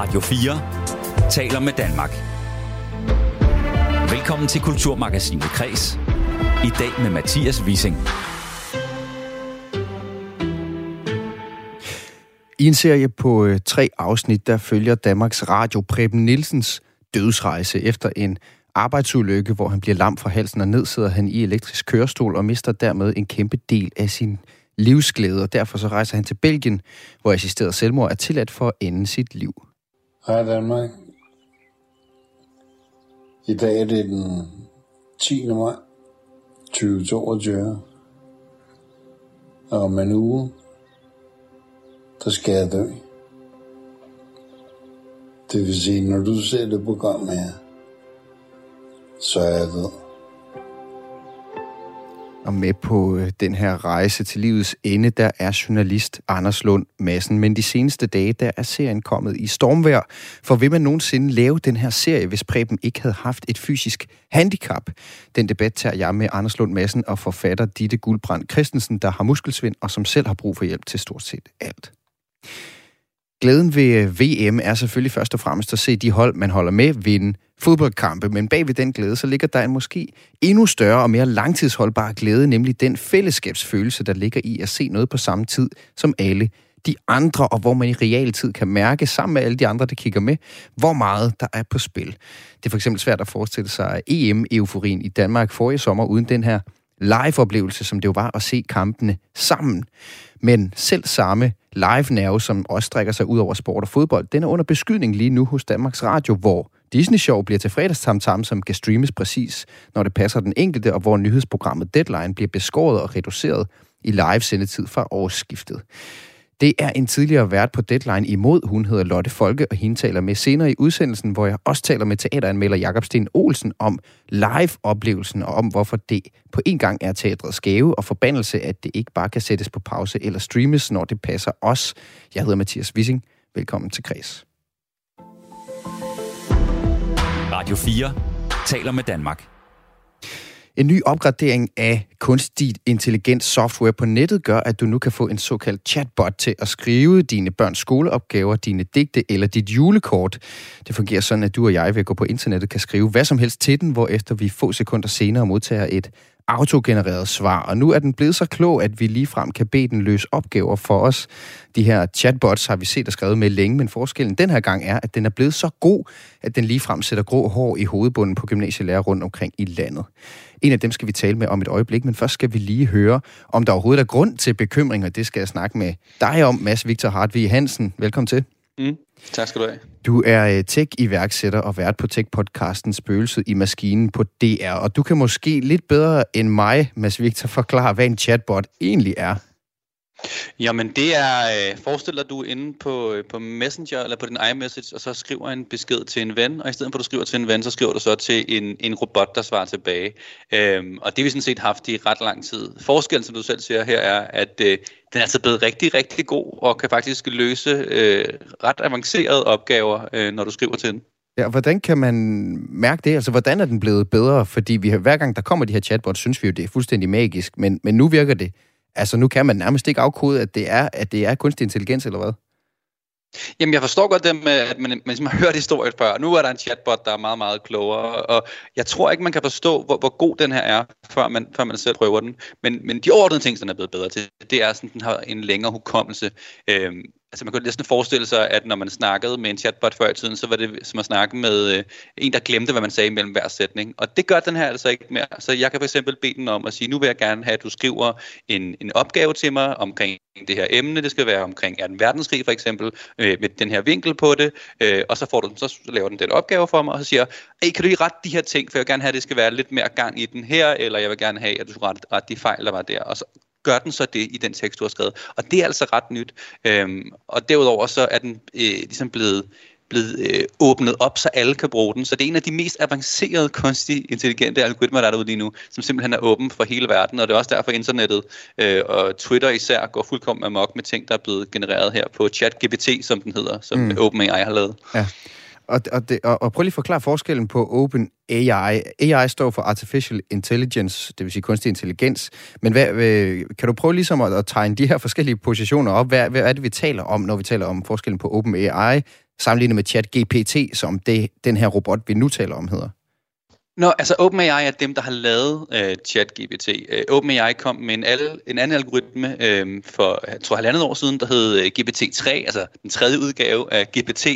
Radio 4 taler med Danmark. Velkommen til Kulturmagasinet Kres. I dag med Mathias Wissing. I en serie på øh, tre afsnit, der følger Danmarks Radio Preben Nielsens dødsrejse efter en arbejdsulykke, hvor han bliver lam fra halsen og ned, sidder han i elektrisk kørestol og mister dermed en kæmpe del af sin livsglæde, og derfor så rejser han til Belgien, hvor assisteret selvmord er tilladt for at ende sit liv. Hej Danmark. I dag er det den 10. maj 2022. Og om en uge, der skal jeg dø. Det vil sige, når du ser det program her, så er jeg død og med på øh, den her rejse til livets ende, der er journalist Anders Lund Madsen. Men de seneste dage, der er serien kommet i stormvær. For vil man nogensinde lave den her serie, hvis Preben ikke havde haft et fysisk handicap? Den debat tager jeg med Anders Lund Madsen og forfatter Ditte Guldbrand Christensen, der har muskelsvind og som selv har brug for hjælp til stort set alt. Glæden ved øh, VM er selvfølgelig først og fremmest at se de hold, man holder med, vinde fodboldkampe, men bag ved den glæde, så ligger der en måske endnu større og mere langtidsholdbar glæde, nemlig den fællesskabsfølelse, der ligger i at se noget på samme tid som alle de andre, og hvor man i realtid kan mærke, sammen med alle de andre, der kigger med, hvor meget der er på spil. Det er for eksempel svært at forestille sig EM-euforien i Danmark forrige sommer uden den her live-oplevelse, som det jo var at se kampene sammen. Men selv samme live-nerve, som også strækker sig ud over sport og fodbold, den er under beskydning lige nu hos Danmarks Radio, hvor Disney Show bliver til fredagstamtam, som kan streames præcis, når det passer den enkelte, og hvor nyhedsprogrammet Deadline bliver beskåret og reduceret i live sendetid fra årsskiftet. Det er en tidligere vært på Deadline imod. Hun hedder Lotte Folke, og hende taler med senere i udsendelsen, hvor jeg også taler med teateranmelder Jakob Sten Olsen om live-oplevelsen og om, hvorfor det på en gang er teatrets skæve og forbandelse, at det ikke bare kan sættes på pause eller streames, når det passer os. Jeg hedder Mathias Wissing. Velkommen til Kreds. Radio 4 taler med Danmark. En ny opgradering af kunstig intelligens software på nettet gør, at du nu kan få en såkaldt chatbot til at skrive dine børns skoleopgaver, dine digte eller dit julekort. Det fungerer sådan, at du og jeg ved at gå på internettet kan skrive hvad som helst til den, efter vi få sekunder senere modtager et autogenereret svar. Og nu er den blevet så klog, at vi lige frem kan bede den løse opgaver for os. De her chatbots har vi set og skrevet med længe, men forskellen den her gang er, at den er blevet så god, at den lige frem sætter grå hår i hovedbunden på gymnasielærer rundt omkring i landet. En af dem skal vi tale med om et øjeblik, men først skal vi lige høre, om der overhovedet er grund til bekymring, og det skal jeg snakke med dig om, Mads Victor Hartvig Hansen. Velkommen til. Mm, tak skal du have. Du er øh, tech-iværksætter og vært på tech-podcasten Spøgelset i Maskinen på DR, og du kan måske lidt bedre end mig, Mads Victor, forklare, hvad en chatbot egentlig er. Jamen det er, øh, forestil dig, du er inde på, øh, på Messenger eller på din iMessage, og så skriver en besked til en ven, og i stedet for at du skriver til en ven, så skriver du så til en, en robot, der svarer tilbage. Øhm, og det har vi sådan set haft i ret lang tid. Forskellen, som du selv siger her, er, at øh, den er altså blevet rigtig, rigtig god, og kan faktisk løse øh, ret avancerede opgaver, øh, når du skriver til den. Ja, hvordan kan man mærke det? Altså, hvordan er den blevet bedre? Fordi vi, hver gang der kommer de her chatbots, synes vi jo, det er fuldstændig magisk, men, men nu virker det Altså, nu kan man nærmest ikke afkode, at det er, at det er kunstig intelligens, eller hvad? Jamen, jeg forstår godt det med, at man, man ligesom har hørt historien før. Nu er der en chatbot, der er meget, meget klogere, og jeg tror ikke, man kan forstå, hvor, hvor god den her er, før man, før man selv prøver den. Men, men de overordnede ting, den er blevet bedre til, det er sådan, at den har en længere hukommelse. Øhm, altså man kunne næsten forestille sig, at når man snakkede med en chatbot før i tiden, så var det som at snakke med øh, en, der glemte, hvad man sagde mellem hver sætning. Og det gør den her altså ikke mere. Så jeg kan for eksempel bede den om at sige, nu vil jeg gerne have, at du skriver en, en opgave til mig omkring det her emne. Det skal være omkring 2. verdenskrig for eksempel, øh, med den her vinkel på det. Øh, og så, får du, så laver den den opgave for mig, og så siger, hey, kan du lige rette de her ting, for jeg vil gerne have, at det skal være lidt mere gang i den her, eller jeg vil gerne have, at du skal rette, rette de fejl, der var der. Og så gør den så det i den tekst, du har skrevet. Og det er altså ret nyt. Øhm, og derudover så er den øh, ligesom blevet blevet øh, åbnet op, så alle kan bruge den. Så det er en af de mest avancerede, kunstige, intelligente algoritmer, der er derude lige nu, som simpelthen er åben for hele verden. Og det er også derfor, internettet øh, og Twitter især går fuldkommen amok med ting, der er blevet genereret her på ChatGPT, som den hedder, som mm. OpenAI har lavet. Ja. Og, og, det, og, og prøv lige at forklare forskellen på Open AI. AI står for Artificial Intelligence, det vil sige kunstig intelligens. Men hvad, kan du prøve ligesom at, at tegne de her forskellige positioner op? Hvad, hvad er det, vi taler om, når vi taler om forskellen på Open AI, sammenlignet med ChatGPT, som det, den her robot, vi nu taler om, hedder? Nå, altså OpenAI er dem, der har lavet øh, ChatGPT. Øh, OpenAI kom med en, al, en anden algoritme øh, for, jeg tror, halvandet år siden, der hed øh, GPT-3, altså den tredje udgave af GPT.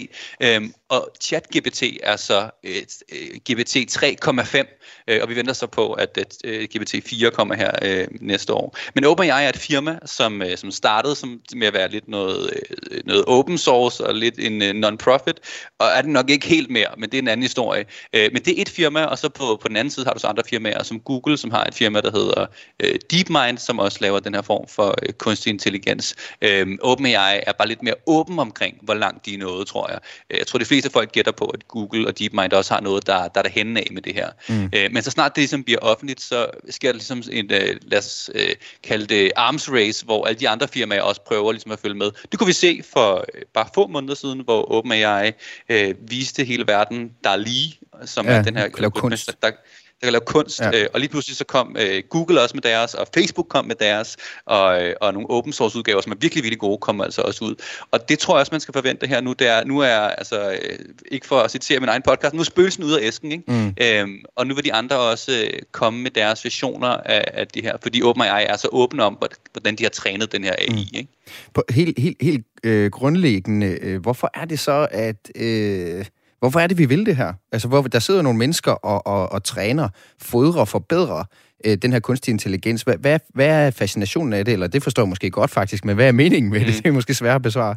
Øh, og ChatGPT er så et GPT 3,5, øh, og vi venter så på, at uh, GPT 4 kommer her øh, næste år. Men OpenAI er et firma, som, øh, som startede som, med at være lidt noget, øh, noget open source og lidt en øh, non-profit, og er det nok ikke helt mere, men det er en anden historie. Øh, men det er et firma, og så på, på den anden side har du så andre firmaer, som Google, som har et firma, der hedder øh, DeepMind, som også laver den her form for øh, kunstig intelligens. Øh, OpenAI er bare lidt mere åben omkring, hvor langt de er nået, tror jeg. Øh, jeg tror, de fleste folk gætter på, at Google og DeepMind også har noget, der, der er der henne af med det her. Mm. Øh, men så snart det ligesom bliver offentligt, så sker der ligesom en, øh, lad os øh, kalde det arms race, hvor alle de andre firmaer også prøver ligesom at følge med. Det kunne vi se for øh, bare få måneder siden, hvor OpenAI øh, viste hele verden, der er lige, som ja, er den her kunst. Der, der kan lave kunst, ja. øh, og lige pludselig så kom øh, Google også med deres, og Facebook kom med deres, og, øh, og nogle open source udgaver, som er virkelig, virkelig gode, kommer altså også ud. Og det tror jeg også, man skal forvente her nu. Det er, nu er, altså, øh, ikke for at citere min egen podcast, nu er spøgelsen ud af æsken, ikke? Mm. Øhm, og nu vil de andre også øh, komme med deres versioner af, af det her, fordi OpenAI er så åbne om, hvordan de har trænet den her AI, mm. ikke? På helt, helt, helt øh, grundlæggende, øh, hvorfor er det så, at... Øh Hvorfor er det, vi vil det her? Altså, hvor der sidder nogle mennesker og, og, og træner, fodrer, forbedrer øh, den her kunstig intelligens. Hvad, hvad, hvad er fascinationen af det? Eller det forstår jeg måske godt faktisk, men hvad er meningen med det? Mm. Det er måske svært at besvare.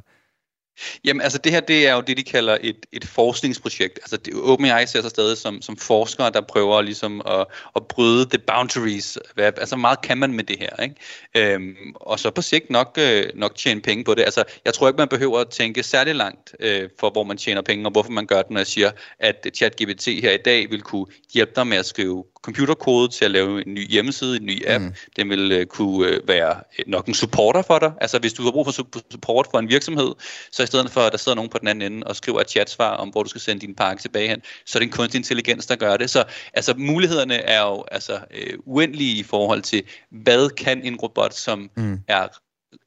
Jamen altså det her, det er jo det, de kalder et, et forskningsprojekt. Altså det, OpenAI ser sig stadig som, som forskere, der prøver ligesom at, at bryde the boundaries. Hvad, altså meget kan man med det her, ikke? Øhm, og så på sigt nok, øh, nok tjene penge på det. Altså jeg tror ikke, man behøver at tænke særlig langt øh, for, hvor man tjener penge, og hvorfor man gør det, når jeg siger, at ChatGPT her i dag vil kunne hjælpe dig med at skrive computerkode til at lave en ny hjemmeside, en ny app. Mm. Den vil øh, kunne øh, være nok en supporter for dig. Altså hvis du har brug for support for en virksomhed, så i stedet for, at der sidder nogen på den anden ende og skriver et chatsvar om, hvor du skal sende din pakke tilbage hen, så er det en kunstig intelligens, der gør det. Så altså, mulighederne er jo altså, øh, uendelige i forhold til, hvad kan en robot, som mm. er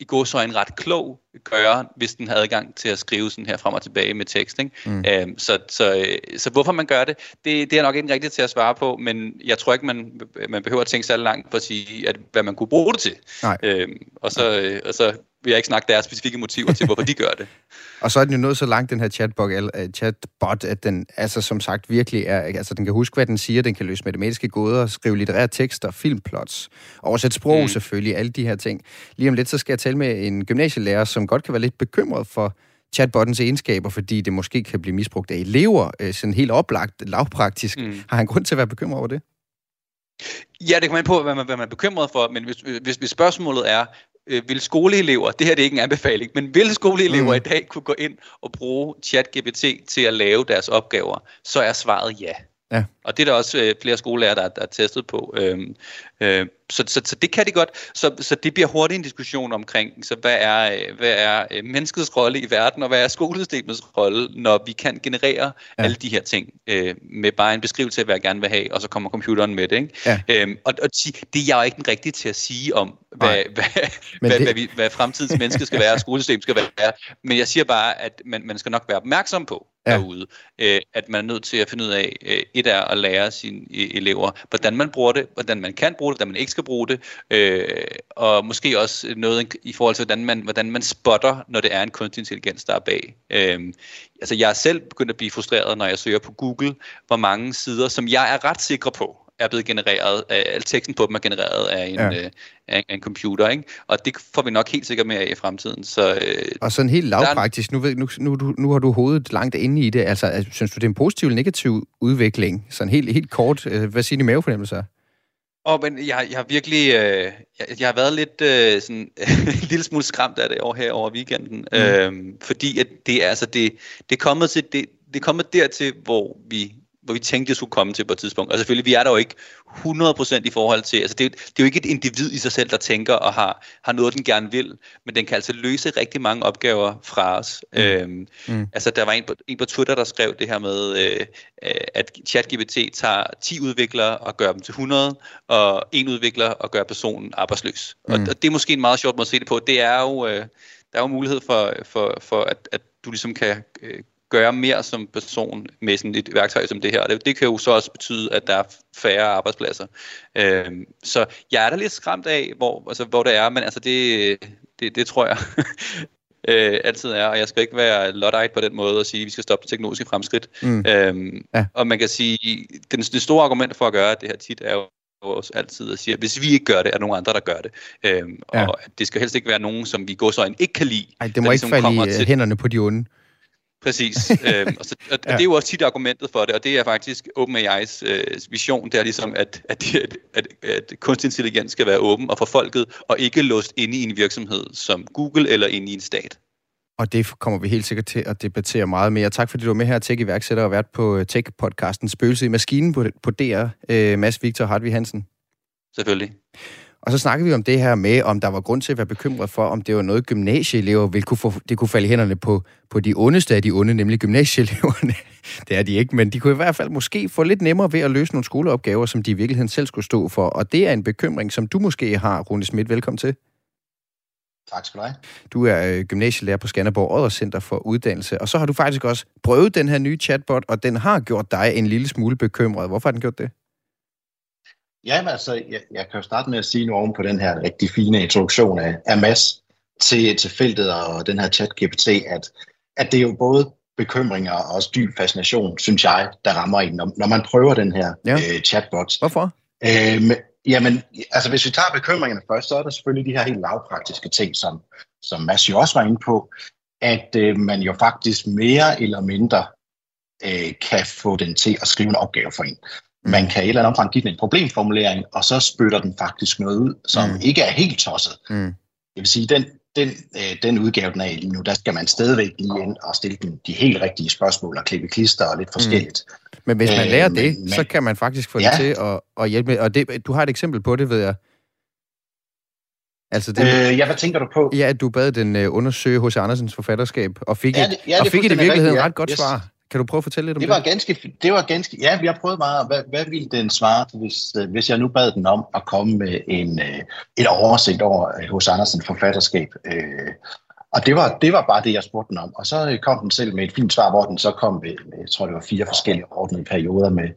i går så en ret klog gøre, hvis den havde adgang til at skrive sådan her frem og tilbage med tekst. Ikke? Mm. Øhm, så, så, øh, så hvorfor man gør det, det, det er nok ikke rigtigt til at svare på, men jeg tror ikke, man, man behøver at tænke så langt for at sige, at, hvad man kunne bruge det til. Nej. Øhm, og, så, øh, og så vil jeg ikke snakke deres specifikke motiver til, hvorfor de gør det. og så er den jo nået så langt, den her chatbot, øh, chatbot, at den altså som sagt virkelig er, altså den kan huske, hvad den siger, den kan løse matematiske gåder, skrive litterære tekster, filmplots, oversætte sprog mm. selvfølgelig, alle de her ting. Lige om lidt, så skal jeg tale med en gymnasielærer, som godt kan være lidt bekymret for chatbottens egenskaber, fordi det måske kan blive misbrugt af elever, øh, sådan helt oplagt, lavpraktisk. Mm. Har han grund til at være bekymret over det? Ja, det kommer an på, hvad man, hvad man er bekymret for, men hvis, hvis, hvis spørgsmålet er, øh, vil skoleelever, det her det er ikke en anbefaling, men vil skoleelever mm. i dag kunne gå ind og bruge ChatGPT til at lave deres opgaver, så er svaret ja. Ja. Og det er der også øh, flere skolelærer, der, der er testet på. Øhm, øh, så, så, så det kan de godt. Så, så det bliver hurtigt en diskussion omkring, så hvad er, øh, hvad er øh, menneskets rolle i verden, og hvad er skolesystemets rolle, når vi kan generere ja. alle de her ting øh, med bare en beskrivelse af, hvad jeg gerne vil have, og så kommer computeren med det. Ikke? Ja. Øhm, og, og det er jeg jo ikke den rigtige til at sige om, hvad, hvad, hvad, det... hvad, vi, hvad fremtidens menneske skal være, og skolesystem skal være. Men jeg siger bare, at man, man skal nok være opmærksom på ja. derude, øh, at man er nødt til at finde ud af, øh, et er at lære sine øh, elever, hvordan man bruger det, hvordan man kan bruge det, hvordan man ikke skal bruge det, øh, og måske også noget i forhold til, hvordan man, hvordan man spotter, når det er en kunstig intelligens, der er bag. Øh, altså jeg er selv begyndt at blive frustreret, når jeg søger på Google, hvor mange sider, som jeg er ret sikker på, er blevet genereret, al teksten på dem er genereret af en, ja. øh, af en computer, ikke? Og det får vi nok helt sikkert mere af i fremtiden. Så, øh, og sådan helt lavpraktisk, nu, nu, nu, nu har du hovedet langt inde i det, altså synes du, det er en positiv eller negativ udvikling? Sådan helt, helt kort, øh, hvad siger de mavefornemmelser? Og oh, men jeg, jeg har virkelig, øh, jeg, jeg har været lidt øh, sådan en lille smule skræmt af det over her over weekenden, mm. øh, fordi at det er altså det, det er kommet til det, det er kommet dertil, hvor vi hvor vi tænkte, det skulle komme til på et tidspunkt. Og selvfølgelig, vi er der jo ikke 100% i forhold til, altså det, det er jo ikke et individ i sig selv, der tænker og har, har noget, den gerne vil, men den kan altså løse rigtig mange opgaver fra os. Mm. Øhm, mm. Altså der var en på, en på Twitter, der skrev det her med, øh, at ChatGPT tager 10 udviklere og gør dem til 100, og en udvikler og gør personen arbejdsløs. Mm. Og, og det er måske en meget sjovt måde at se det på. Det er jo, øh, der er jo mulighed for, for, for at, at du ligesom kan øh, gøre mere som person med sådan et værktøj som det her. Det, det kan jo så også betyde, at der er færre arbejdspladser. Øh, så jeg er da lidt skræmt af, hvor, altså, hvor det er, men altså det, det, det tror jeg øh, altid er, og jeg skal ikke være luddite på den måde og sige, at vi skal stoppe teknologiske fremskridt. Mm. Øhm, ja. Og man kan sige, den, det store argument for at gøre det her tit er jo også altid at sige, at hvis vi ikke gør det, er der nogle andre, der gør det. Øhm, ja. Og det skal helst ikke være nogen, som vi går så ikke kan lide. Nej, det må ikke ligesom falde i til... hænderne på de onde. Præcis. øhm, og, så, og, ja. og det er jo også tit argumentet for det, og det er faktisk OpenAI's øh, vision, det er ligesom, at, at, at, at, at kunstig intelligens skal være åben og for folket, og ikke låst inde i en virksomhed som Google eller inde i en stat. Og det kommer vi helt sikkert til at debattere meget mere. Tak fordi du var med her, tech-iværksætter og vært på øh, Tech-podcasten Spøgelse i Maskinen på, på DR. Øh, Mads Victor Hartvig Hansen. Selvfølgelig. Og så snakkede vi om det her med, om der var grund til at være bekymret for, om det var noget, gymnasieelever ville kunne få, det kunne falde i hænderne på, på de ondeste af de onde, nemlig gymnasieeleverne. det er de ikke, men de kunne i hvert fald måske få lidt nemmere ved at løse nogle skoleopgaver, som de i virkeligheden selv skulle stå for. Og det er en bekymring, som du måske har, Rune Schmidt. Velkommen til. Tak skal du have. Du er øh, gymnasielærer på Skanderborg Odder Center for Uddannelse, og så har du faktisk også prøvet den her nye chatbot, og den har gjort dig en lille smule bekymret. Hvorfor har den gjort det? Ja, altså, jeg, jeg kan jo starte med at sige noget om på den her rigtig fine introduktion af, af Mads til, til feltet og den her chat-GPT, at, at det er jo både bekymringer og også dyb fascination, synes jeg, der rammer en, når, når man prøver den her ja. øh, chatbot. Hvorfor? Øh, jamen, altså hvis vi tager bekymringerne først, så er der selvfølgelig de her helt lavpraktiske ting, som, som Mads jo også var inde på, at øh, man jo faktisk mere eller mindre øh, kan få den til at skrive en opgave for en. Mm. Man kan i et eller andet omfang give den en problemformulering, og så spytter den faktisk noget ud, som mm. ikke er helt tosset. Mm. Det vil sige, den, den, øh, den udgave, den er lige nu, der skal man stadigvæk lige ind og stille den de helt rigtige spørgsmål og klippe klister og lidt forskelligt. Mm. Men hvis man lærer øh, det, men, så kan man faktisk få ja. det til at, at hjælpe med. Og det, du har et eksempel på det, ved jeg. Altså det, øh, ja, hvad tænker du på? Ja, at du bad den uh, undersøge hos Andersens forfatterskab, og fik, ja, det, ja, det og fik i det virkeligheden rigtigt, ja. ret godt yes. svar. Kan du prøve at fortælle lidt om det? Var det? Ganske, det var ganske... Ja, vi har prøvet meget. Hvad, hvad ville den svare, hvis, øh, hvis jeg nu bad den om at komme med en, øh, et oversigt over øh, hos Andersen forfatterskab? og det var, det var bare det, jeg spurgte den om. Og så kom den selv med et fint svar, hvor den så kom med, med jeg tror, det var fire forskellige ordnede perioder med,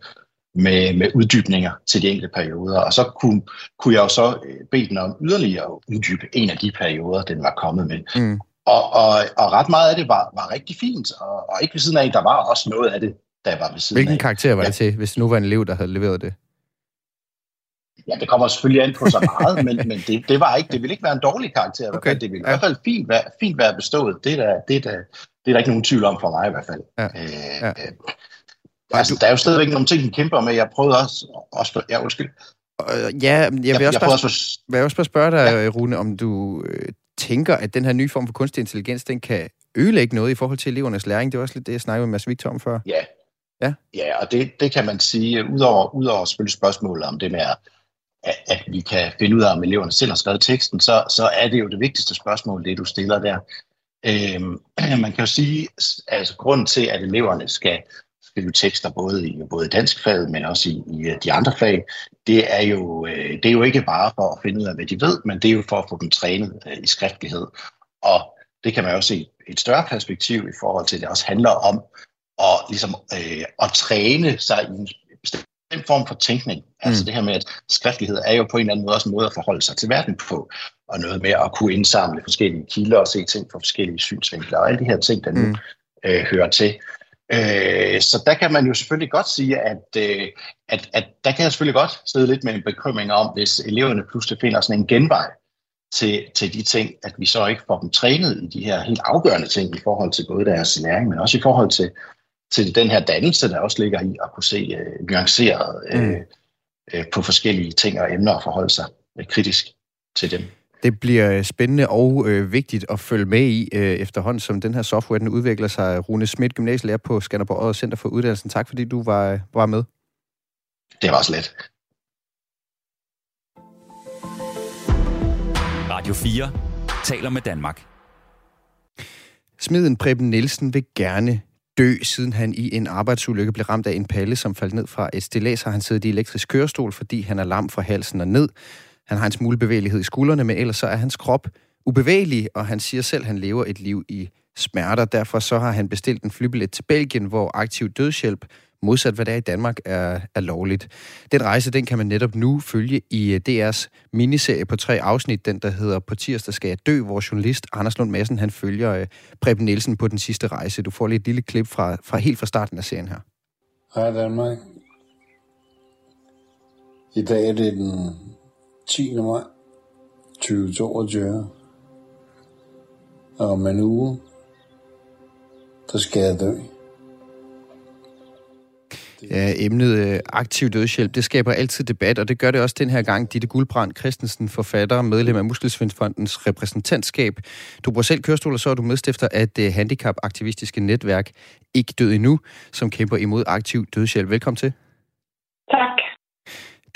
med, med uddybninger til de enkelte perioder. Og så kunne, kunne jeg jo så bede den om yderligere at uddybe en af de perioder, den var kommet med. Mm. Og, og, og ret meget af det var, var rigtig fint, og, og ikke ved siden af, der var også noget af det, der var ved siden Hvilken af. karakter var det til, hvis det nu var en elev, der havde leveret det? Ja, det kommer selvfølgelig an på så meget, men, men det, det, var ikke, det ville ikke være en dårlig karakter. Okay. Det ville ja. i hvert fald fint være, fint være bestået. Det er, der, det, er der, det er der ikke nogen tvivl om for mig i hvert fald. Ja. Øh, ja. Øh, altså, der er jo stadigvæk nogle ting, den kæmper med. Jeg prøvede også... også ja, undskyld. Uh, ja, jeg vil, jeg, også, jeg bare, også... vil også bare spørge dig, ja. Rune, om du øh, tænker, at den her nye form for kunstig intelligens, den kan ødelægge noget i forhold til elevernes læring. Det var også lidt det, jeg snakkede med Mads Victor om før. Ja, ja. ja og det, det kan man sige, udover, udover selvfølgelig spørgsmålet om det med, at, at vi kan finde ud af, om eleverne selv har skrevet teksten, så, så er det jo det vigtigste spørgsmål, det du stiller der. Øhm, man kan jo sige, altså grunden til, at eleverne skal skrive tekster både i både dansk fag, men også i, i øh, de andre fag, det er, jo, øh, det er jo ikke bare for at finde ud af, hvad de ved, men det er jo for at få dem trænet øh, i skriftlighed. Og det kan man jo se i et større perspektiv i forhold til, at det også handler om at, ligesom, øh, at træne sig i en bestemt form for tænkning. Altså mm. Altså det her med, at skriftlighed er jo på en eller anden måde også en måde at forholde sig til verden på, og noget med at kunne indsamle forskellige kilder og se ting fra forskellige synsvinkler, og alle de her ting, der nu mm. øh, hører til. Øh, så der kan man jo selvfølgelig godt sige, at, øh, at, at der kan jeg selvfølgelig godt sidde lidt med en bekymring om, hvis eleverne pludselig finder sådan en genvej til, til de ting, at vi så ikke får dem trænet i de her helt afgørende ting i forhold til både deres læring, men også i forhold til, til den her dannelse, der også ligger i at kunne se øh, nuanceret øh, mm. øh, på forskellige ting og emner og forholde sig øh, kritisk til dem. Det bliver spændende og øh, vigtigt at følge med i øh, efterhånden, som den her software den udvikler sig. Rune Schmidt, gymnasielærer på Skanderborg og Center for Uddannelsen. Tak fordi du var, var med. Det var også let. Radio 4 taler med Danmark. Smiden Preben Nielsen vil gerne dø, siden han i en arbejdsulykke blev ramt af en palle, som faldt ned fra et stillads, har han siddet i elektrisk kørestol, fordi han er lam fra halsen og ned. Han har en smule bevægelighed i skuldrene, men ellers så er hans krop ubevægelig, og han siger selv, at han lever et liv i smerter. Derfor så har han bestilt en flybillet til Belgien, hvor aktiv dødshjælp modsat hvad der er i Danmark, er, er lovligt. Den rejse, den kan man netop nu følge i øh, DR's miniserie på tre afsnit, den der hedder På tirsdag skal jeg dø, hvor journalist Anders Lund Madsen, han følger øh, Preben Nielsen på den sidste rejse. Du får lige et lille klip fra, fra helt fra starten af serien her. Hej Danmark. I dag er det den 10. maj 2022. Og om en uge, der skal jeg dø. Ja, emnet øh, aktiv dødshjælp, det skaber altid debat, og det gør det også den her gang. Ditte Guldbrand Christensen, forfatter, medlem af Muskelsvindfondens repræsentantskab. Du bruger selv kørestol, og så er du medstifter af det handicapaktivistiske netværk Ikke Død Endnu, som kæmper imod aktiv dødshjælp. Velkommen til.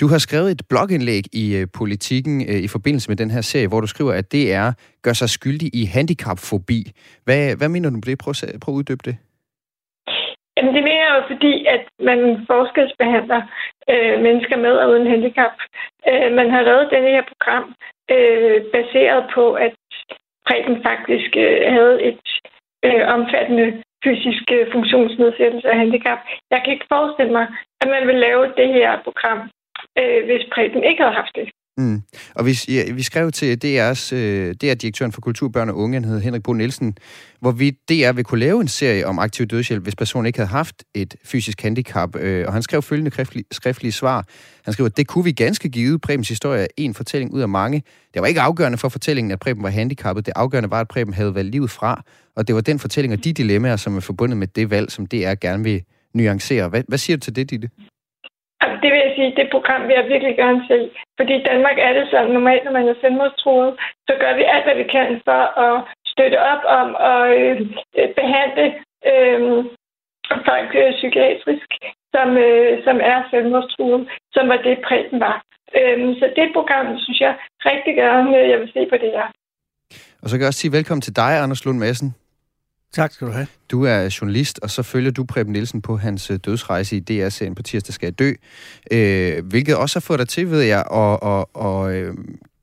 Du har skrevet et blogindlæg i øh, Politiken øh, i forbindelse med den her serie, hvor du skriver, at DR gør sig skyldig i handicapfobi. Hvad, hvad mener du med det? Prøv, prøv at uddybe det. Jamen, det mener jeg fordi at man forskelsbehandler øh, mennesker med og uden handicap. Øh, man har lavet denne her program øh, baseret på, at Preben faktisk øh, havde et øh, omfattende fysisk øh, funktionsnedsættelse og handicap. Jeg kan ikke forestille mig, at man vil lave det her program, øh, hvis Preben ikke havde haft det. Mm. Og vi, ja, vi skrev til DR's, øh, DR-direktøren for Kultur, Børn og Unge, han hedder Henrik Bo Nielsen, hvor vi DR vil kunne lave en serie om aktiv dødshjælp, hvis personen ikke havde haft et fysisk handicap. Øh, og han skrev følgende skriftlige, skriftlige svar. Han skriver, det kunne vi ganske give. Prebens historie er en fortælling ud af mange. Det var ikke afgørende for fortællingen, at Preben var handicappet. Det afgørende var, at Preben havde valgt livet fra. Og det var den fortælling og de dilemmaer, som er forbundet med det valg, som DR gerne vil nuancere. Hvad, hvad siger du til det, Ditte? Det vil jeg sige, det program vil jeg virkelig gerne se. Fordi i Danmark er det sådan, normalt når man er selvmordstroet, så gør vi alt, hvad vi kan for at støtte op om og øh, behandle øh, folk øh, psykiatrisk, som, øh, som er selvmordstruet, som var det prægen var. Øh, så det program, synes jeg rigtig gerne, øh, jeg vil se på det her. Og så kan jeg også sige velkommen til dig, Anders Lund Madsen. Tak skal du have. Du er journalist, og så følger du Preben Nielsen på hans øh, dødsrejse i DR-serien på tirsdag skal jeg dø. Øh, hvilket også har fået dig til, ved jeg, at, at, at, at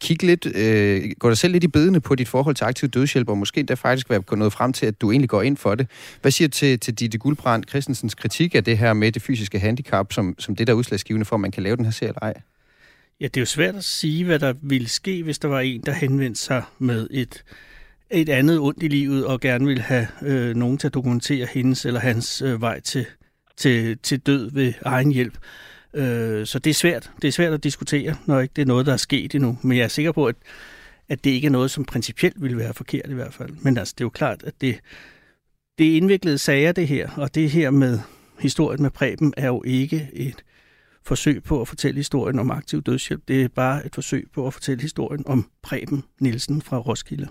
kigge lidt, øh, gå dig selv lidt i bedene på dit forhold til aktiv dødshjælp, og måske der faktisk være nået frem til, at du egentlig går ind for det. Hvad siger du til, til Ditte Guldbrand Christensens kritik af det her med det fysiske handicap, som, som det der er udslagsgivende for, at man kan lave den her serie eller ej? Ja, det er jo svært at sige, hvad der ville ske, hvis der var en, der henvendte sig med et et andet ondt i livet, og gerne vil have øh, nogen til at dokumentere hendes eller hans øh, vej til, til, til død ved egen hjælp. Øh, så det er svært. Det er svært at diskutere, når ikke det er noget, der er sket endnu. Men jeg er sikker på, at, at det ikke er noget, som principielt ville være forkert i hvert fald. Men altså, det er jo klart, at det, det er indviklede sager, det her. Og det her med historien med Preben er jo ikke et forsøg på at fortælle historien om aktiv dødshjælp. Det er bare et forsøg på at fortælle historien om Preben Nielsen fra Roskilde.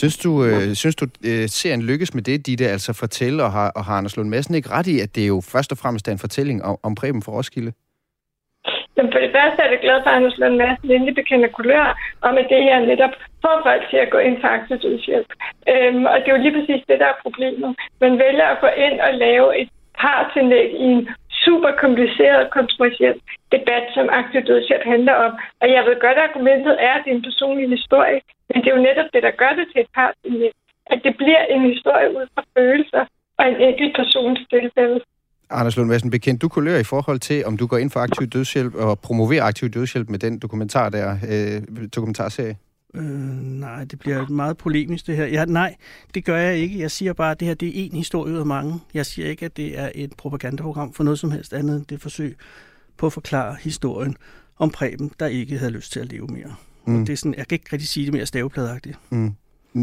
Synes du, øh, synes du øh, serien lykkes med det, Ditte, altså fortælle, og har, og har Anders Lund Madsen ikke ret i, at det er jo først og fremmest er en fortælling om, om Preben for Roskilde? Jamen for det første er jeg glad for, at Anders Lund Madsen endelig bekender kulør om, at det her netop får folk til at gå ind for aktivitetshjælp. Øhm, og det er jo lige præcis det, der er problemet. Man vælger at gå ind og lave et partsindlæg i en super kompliceret, kontroversiel debat, som aktiv dødshjælp handler om. Og jeg ved godt, at argumentet er, at det er en personlig historie, men det er jo netop det, der gør det til et partsindlæg. At det bliver en historie ud fra følelser og en enkelt persons tilfælde. Anders Lund Madsen, bekendt du kulør i forhold til, om du går ind for aktiv dødshjælp og promoverer aktiv dødshjælp med den dokumentar der, øh, dokumentarserie? Øh, nej, det bliver meget polemisk det her. Ja, nej, det gør jeg ikke. Jeg siger bare, at det her det er en historie ud af mange. Jeg siger ikke, at det er et propagandaprogram for noget som helst andet end det forsøg på at forklare historien om Preben, der ikke havde lyst til at leve mere. Mm. Og det er sådan, jeg kan ikke rigtig sige det mere stavepladagtigt. Mm.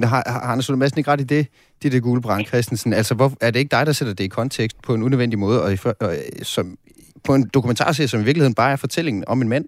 Har, har Anders Lund Madsen ikke ret i det, det er gule brand, Christensen? Altså, hvor, er det ikke dig, der sætter det i kontekst på en unødvendig måde, og, i, og som, på en dokumentarserie, som i virkeligheden bare er fortællingen om en mand?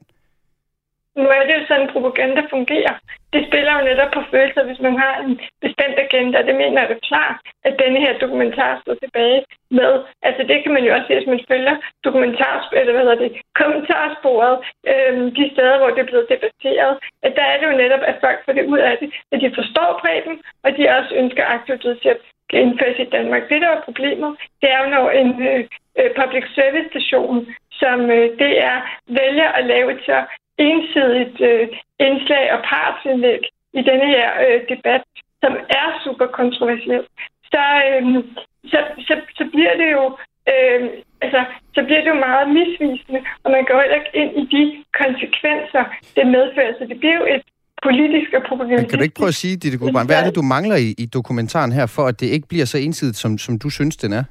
Nu er det jo sådan, propaganda fungerer. Det spiller jo netop på følelser, hvis man har en bestemt agenda. Det mener jeg da klart, at denne her dokumentar står tilbage med. Altså det kan man jo også se, hvis man følger dokumentar, eller hvad hedder det, kommentarsporet, øhm, de steder, hvor det er blevet debatteret. At der er det jo netop, at folk får det ud af det, at de forstår præben, og de også ønsker aktivt dødshjælp skal indføres i Danmark. Det, der er problemet, det er jo, når en øh, øh public service station, som øh, det er, vælger at lave et så ensidigt øh, indslag og partsindlæg i denne her øh, debat, som er super kontroversiel. så, øh, så, så, så bliver det jo øh, altså, så bliver det jo meget misvisende, og man går heller ikke ind i de konsekvenser, det medfører. Så det bliver jo et politisk og propagandistisk... Kan du ikke prøve at sige, Ditte Gulbrand, hvad er det, du mangler i, i dokumentaren her, for at det ikke bliver så ensidigt, som, som du synes, den er?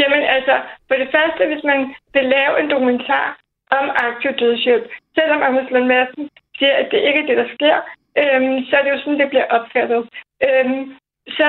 Jamen altså, for det første, hvis man vil lave en dokumentar om aktiv dødshjælp, selvom Anders Lund Madsen siger, at det ikke er det, der sker, øhm, så er det jo sådan, det bliver opfattet. Øhm, så,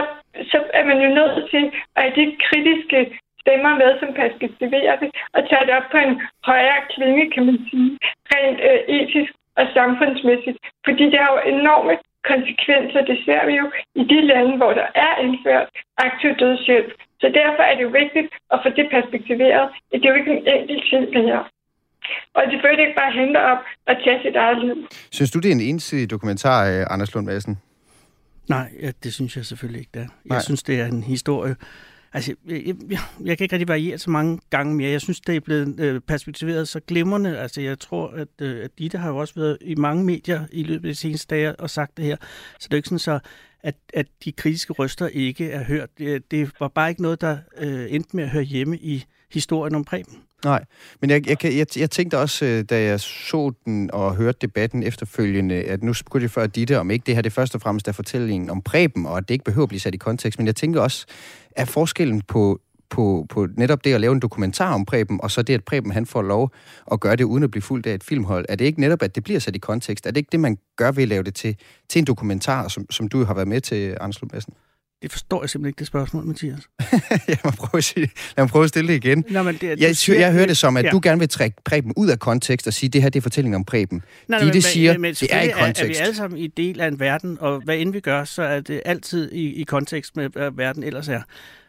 så er man jo nødt til at have de kritiske stemmer med, som perspektiverer det, og tage det op på en højere klinge, kan man sige, rent øh, etisk og samfundsmæssigt. Fordi det har jo enorme konsekvenser, det ser vi jo i de lande, hvor der er indført aktiv dødshjælp. Så derfor er det jo vigtigt at få det perspektiveret. Det er jo ikke en enkelt ting, det her. Og det bør ikke bare hente op og tage sit eget liv. Synes du, det er en ensidig dokumentar, øh, Anders Lund Madsen? Nej, ja, det synes jeg selvfølgelig ikke, det er. Jeg Nej. synes, det er en historie. Altså, jeg, jeg, jeg kan ikke rigtig variere så mange gange mere. Jeg synes, det er blevet øh, perspektiveret så glimrende. Altså, jeg tror, at, øh, at Ditte har jo også været i mange medier i løbet af de seneste dage og sagt det her. Så det er ikke sådan så, at, at de kritiske røster ikke er hørt. Det, det var bare ikke noget, der øh, endte med at høre hjemme i historien om Preben. Nej, men jeg, jeg, jeg, jeg tænkte også, øh, da jeg så den og hørte debatten efterfølgende, at nu skulle det før Ditte, om ikke det her det først og fremmest er fortællingen om Preben, og at det ikke behøver at blive sat i kontekst, men jeg tænker også, at forskellen på, på, på netop det at lave en dokumentar om Preben, og så det, at Preben han får lov at gøre det uden at blive fuldt af et filmhold, er det ikke netop, at det bliver sat i kontekst? Er det ikke det, man gør ved at lave det til, til en dokumentar, som, som du har været med til, Anders Lund Madsen? Det forstår jeg simpelthen ikke, det spørgsmål, Mathias. jeg må prøve at, sige, lad mig prøve at stille det igen. Nå, men det, jeg, siger, jeg hører det som, at ja. du gerne vil trække Preben ud af kontekst og sige, at det her det er fortælling om Preben. Nej, nej, men, det siger, men, det er i kontekst. Er, er vi alle sammen i del af en verden, og hvad end vi gør, så er det altid i, i kontekst med, hvad verden ellers er.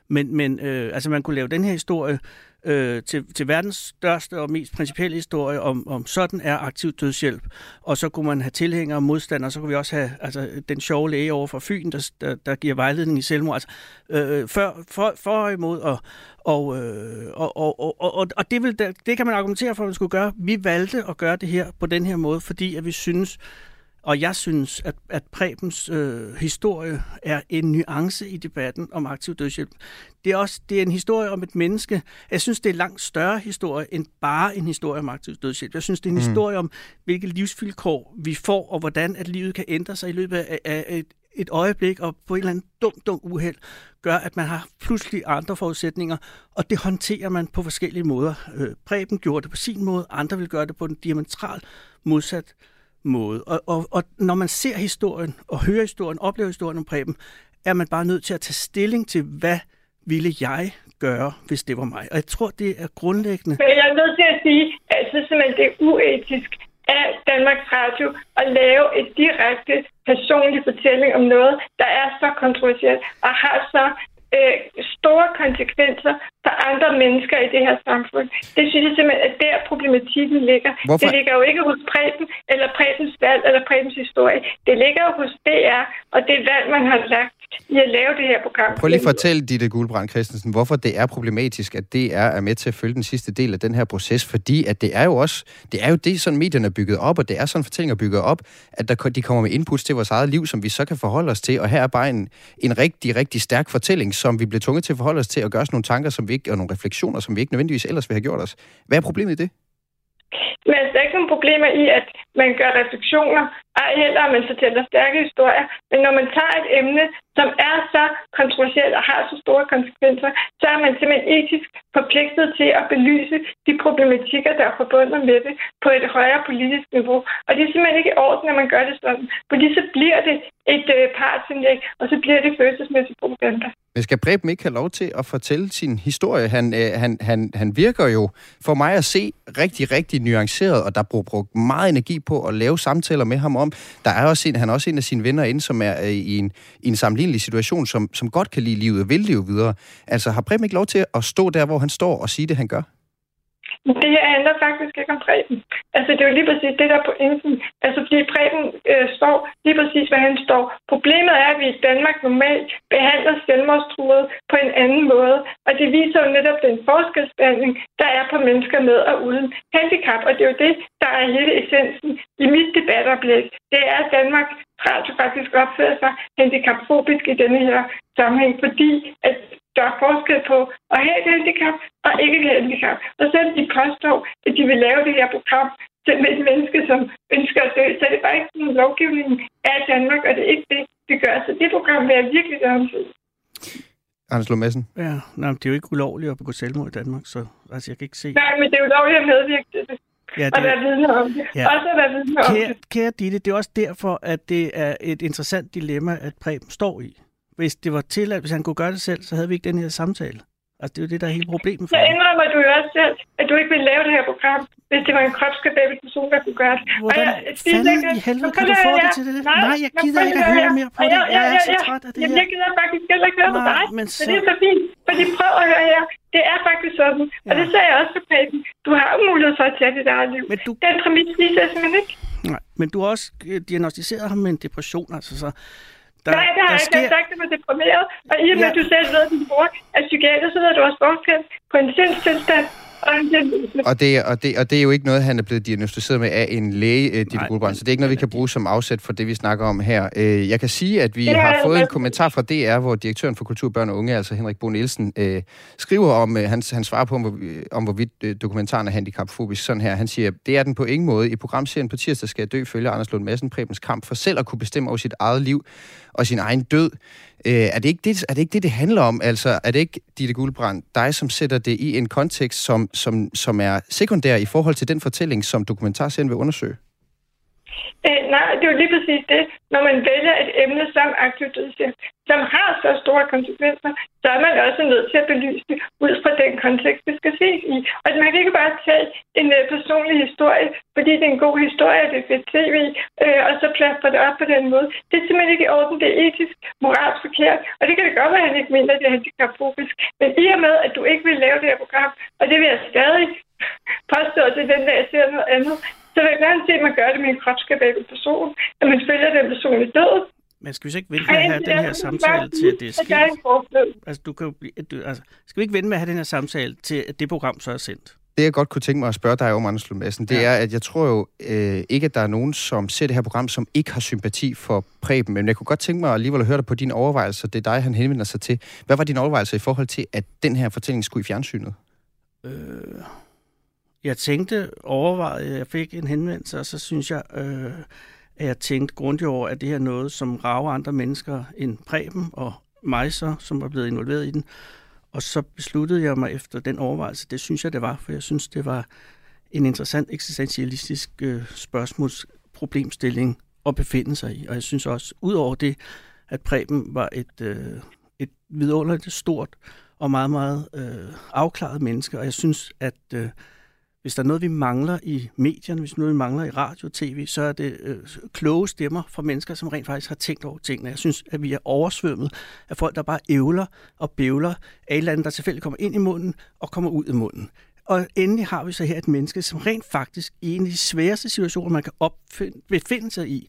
Men, men øh, altså, man kunne lave den her historie øh, til, til verdens største og mest principielle historie om, om sådan er aktiv dødshjælp. Og så kunne man have tilhængere og modstandere, så kunne vi også have altså, den sjove læge over fra Fyn, der, der, der giver vejledning i selvmord. Altså, øh, øh for, for, for og imod, og, og, øh, og, og, og, og, og det, vil, det kan man argumentere for, at man skulle gøre. Vi valgte at gøre det her på den her måde, fordi at vi synes, og jeg synes, at, at Prebens øh, historie er en nuance i debatten om aktiv dødshjælp. Det er også det er en historie om et menneske. Jeg synes, det er en langt større historie end bare en historie om aktiv dødshjælp. Jeg synes, det er en mm. historie om, hvilke livsvilkår vi får, og hvordan at livet kan ændre sig i løbet af, af et, et øjeblik, og på et eller andet dumt, dumt uheld, gør, at man har pludselig andre forudsætninger, og det håndterer man på forskellige måder. Øh, Preben gjorde det på sin måde, andre vil gøre det på en diametral modsat måde. Og, og, og når man ser historien, og hører historien, oplever historien om Preben, er man bare nødt til at tage stilling til, hvad ville jeg gøre, hvis det var mig. Og jeg tror, det er grundlæggende. Men jeg er nødt til at sige, at jeg synes simpelthen, det er uetisk af Danmarks Radio at lave et direkte personlig fortælling om noget, der er så kontroversielt og har så øh, store konsekvenser for andre mennesker i det her samfund. Det synes jeg simpelthen, at der problematikken ligger. Hvorfor? Det ligger jo ikke hos Preben, eller Prebens valg, eller Prebens historie. Det ligger jo hos DR, og det valg, man har lagt i at lave det her program. Prøv lige at fortælle, Ditte Guldbrand Christensen, hvorfor det er problematisk, at DR er med til at følge den sidste del af den her proces, fordi at det er jo også, det er jo det, sådan medierne er bygget op, og det er sådan fortællinger bygget op, at der, de kommer med inputs til vores eget liv, som vi så kan forholde os til, og her er bare en, en rigtig, rigtig stærk fortælling, som vi bliver tvunget til at forholde os til, og gøre os nogle tanker, som vi ikke, og nogle refleksioner, som vi ikke nødvendigvis ellers ville have gjort os. Hvad er problemet i det? Men der er ikke nogen problemer i, at man gør refleksioner, ej heller, at man fortæller stærke historier. Men når man tager et emne, som er så kontroversielt og har så store konsekvenser, så er man simpelthen etisk forpligtet til at belyse de problematikker, der er forbundet med det på et højere politisk niveau. Og det er simpelthen ikke i orden, at man gør det sådan. Fordi så bliver det et øh, partsindlæg, og så bliver det følelsesmæssigt propaganda. Men skal Preben ikke have lov til at fortælle sin historie? Han, øh, han, han, han virker jo for mig at se rigtig, rigtig nuanceret, og der bruger brugt meget energi på at lave samtaler med ham om. Der er også en, han er også en af sine venner inde, som er øh, i en, i en sammenlignelig situation, som, som godt kan lide livet og vil leve videre. Altså har Preben ikke lov til at stå der, hvor han står og sige det, han gør? Men det her handler faktisk ikke om Preben. Altså, det er jo lige præcis det, der er pointen. Altså, fordi Preben øh, står lige præcis, hvad han står. Problemet er, at vi i Danmark normalt behandler selvmordstruede på en anden måde. Og det viser jo netop den forskelsbehandling, der er på mennesker med og uden handicap. Og det er jo det, der er hele essensen i mit debatoplæg. Det er, at Danmark Radio faktisk opfører sig handicapfobisk i denne her sammenhæng, fordi at der er forskel på at have et handicap og ikke et handicap. Og så de påstår, at de vil lave det her program til med et menneske, som ønsker at dø, så er det bare ikke sådan, lovgivningen er i Danmark, og det er ikke det, vi gør. Så det program vil jeg virkelig gerne se. Anders Lund Madsen. Ja, nej, det er jo ikke ulovligt at begå selvmord i Danmark, så altså, jeg kan ikke se... Nej, men det er jo ulovligt at medvirke til det. Ja, Og være vidne om det. Ja. Også at være vidne om Kære, det. kære Ditte, det er også derfor, at det er et interessant dilemma, at Preben står i. Hvis det var tilladt, hvis han kunne gøre det selv, så havde vi ikke den her samtale. Altså, det er jo det, der er hele problemet for Så indrømmer du jo også selv, at du ikke ville lave det her program, hvis det var en kropskababel person, der kunne gøre det. Og Hvordan jeg- fanden i helvede Men kan du få det til det? her. Nej, jeg men gider ikke at høre mere på Og det. jeg- Jeg er jeg- så jeg- træt af det Jamen, her. jeg gider faktisk heller ikke høre på Nej, dig. men Så så- det er så fint. Fordi prøv at høre her. Det er faktisk sådan. Og Ja. det sagde jeg også til Preben. Du har jo mulighed for at tage dit eget liv. Men du- Den præmis viser jeg simpelthen ikke. Nej, men du har også øh, diagnostiseret ham med en depression, altså så... Der, Nej, det har jeg ikke. Har sagt, at du er deprimeret. Og i og med, Ja. at du selv ved, at din bror er psykiater, så ved du også forskel på en sindstilstand og det, og, det, og det er jo ikke noget, han er blevet diagnostiseret med af en læge, uh, Ditte Guldbrand, så det er ikke noget, vi kan bruge som afsæt for det, vi snakker om her. Uh, jeg kan sige, at vi har fået en kommentar fra DR, hvor direktøren for Kultur, Børn og Unge, altså Henrik Bo Nielsen, uh, skriver om, uh, han, han svarer på, om, hvor- om hvorvidt dokumentaren er handicapfobisk sådan her. Han siger, det er den på ingen måde. I programserien på tirsdag skal jeg dø følge Anders Lund Madsen Prebens kamp for selv at kunne bestemme over sit eget liv og sin egen død. Øh, er, det ikke det, er det ikke det, det handler om? Altså, er det ikke, Ditte Guldbrand, dig, som sætter det i en kontekst, som, som, som er sekundær i forhold til den fortælling, som dokumentarserien vil undersøge? Øh, nej, det er jo lige præcis det. Når man vælger et emne som aktiv dødshjælp, som har så store konsekvenser, så er man også nødt til at belyse det ud fra den kontekst, det skal ses i. Og man kan ikke bare tage en uh, personlig historie, fordi det er en god historie, det er fedt tv, øh, og så plaster det op på den måde. Det er simpelthen ikke i orden, det er etisk, moralsk forkert, og det kan det godt være, at han ikke mener, at det er handicapfobisk. Men i og med, at du ikke vil lave det her program, og det vil jeg stadig påstå til den dag, jeg ser noget andet, så vil jeg gerne se, at man gør det med en kropskababel person, at man følger den person i døden. Men skal vi så ikke vente med at have den her samtale til, at det er sket? Altså, du kan jo blive, du, altså, skal vi ikke vente med at have den her samtale til, at det program så er sendt? Det, jeg godt kunne tænke mig at spørge dig om, Anders Lund Madsen, det Ja. er, at jeg tror jo øh, ikke, at der er nogen, som ser det her program, som ikke har sympati for Preben. Men jeg kunne godt tænke mig alligevel at høre dig på dine overvejelser. Det er dig, han henvender sig til. Hvad var dine overvejelser i forhold til, at den her fortælling skulle i fjernsynet? Øh, jeg tænkte, overvejede, jeg fik en henvendelse, og så synes jeg, øh, at jeg tænkte grundigt over, at det her er noget, som rager andre mennesker end Preben og mig så, som var blevet involveret i den. Og så besluttede jeg mig efter den overvejelse, det synes jeg, det var, for jeg synes, det var en interessant eksistentialistisk øh, spørgsmålsproblemstilling at befinde sig i. Og jeg synes også, udover det, at Preben var et, øh, et vidunderligt stort og meget, meget øh, afklaret menneske, og jeg synes, at øh, hvis der er noget, vi mangler i medierne, hvis noget, vi mangler i radio og tv, så er det øh, kloge stemmer fra mennesker, som rent faktisk har tænkt over tingene. Jeg synes, at vi er oversvømmet af folk, der bare ævler og bævler af et eller andet, der tilfældigt kommer ind i munden og kommer ud af munden. Og endelig har vi så her et menneske, som rent faktisk i en af de sværeste situationer, man kan opfinde, befinde sig i,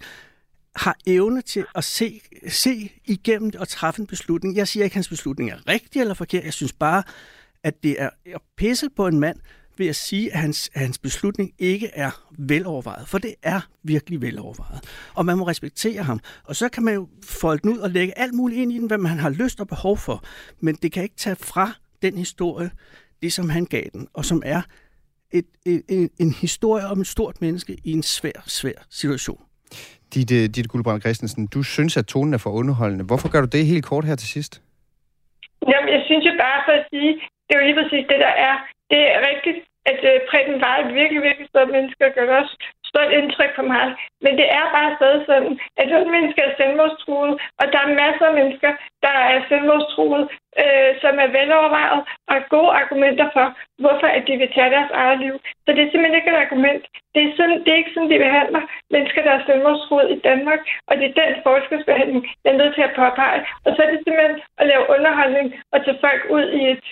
har evne til at se, se igennem det og træffe en beslutning. Jeg siger ikke, at hans beslutning er rigtig eller forkert. Jeg synes bare, at det er at pisse på en mand ved at sige, at hans, at hans beslutning ikke er velovervejet. For det er virkelig velovervejet. Og man må respektere ham. Og så kan man jo folde den ud og lægge alt muligt ind i den, hvad man har lyst og behov for. Men det kan ikke tage fra den historie, det som han gav den, og som er et, et, en, en historie om et stort menneske i en svær, svær situation. Ditte, Ditte Guldbrand Christensen, du synes, at tonen er for underholdende. Hvorfor gør du det helt kort her til sidst? Jamen, jeg synes jo bare for at sige, det er jo lige præcis det, der er. Det er rigtigt, at øh, Preben var et virkelig, virkelig stort menneske, og gør også stort indtryk på mig. Men det er bare stadig sådan, at nogle mennesker er selvmordstruede, og der er masser af mennesker, der er selvmordstruede, øh, som er velovervejet og har gode argumenter for, hvorfor at de vil tage deres eget liv. Så det er simpelthen ikke et argument. Det er, sådan, det er ikke sådan, de behandler mennesker, der er selvmordstruede i Danmark, og det er den forskelsbehandling, jeg er nødt til at påpege. Og så er det simpelthen at lave underholdning og tage folk ud i et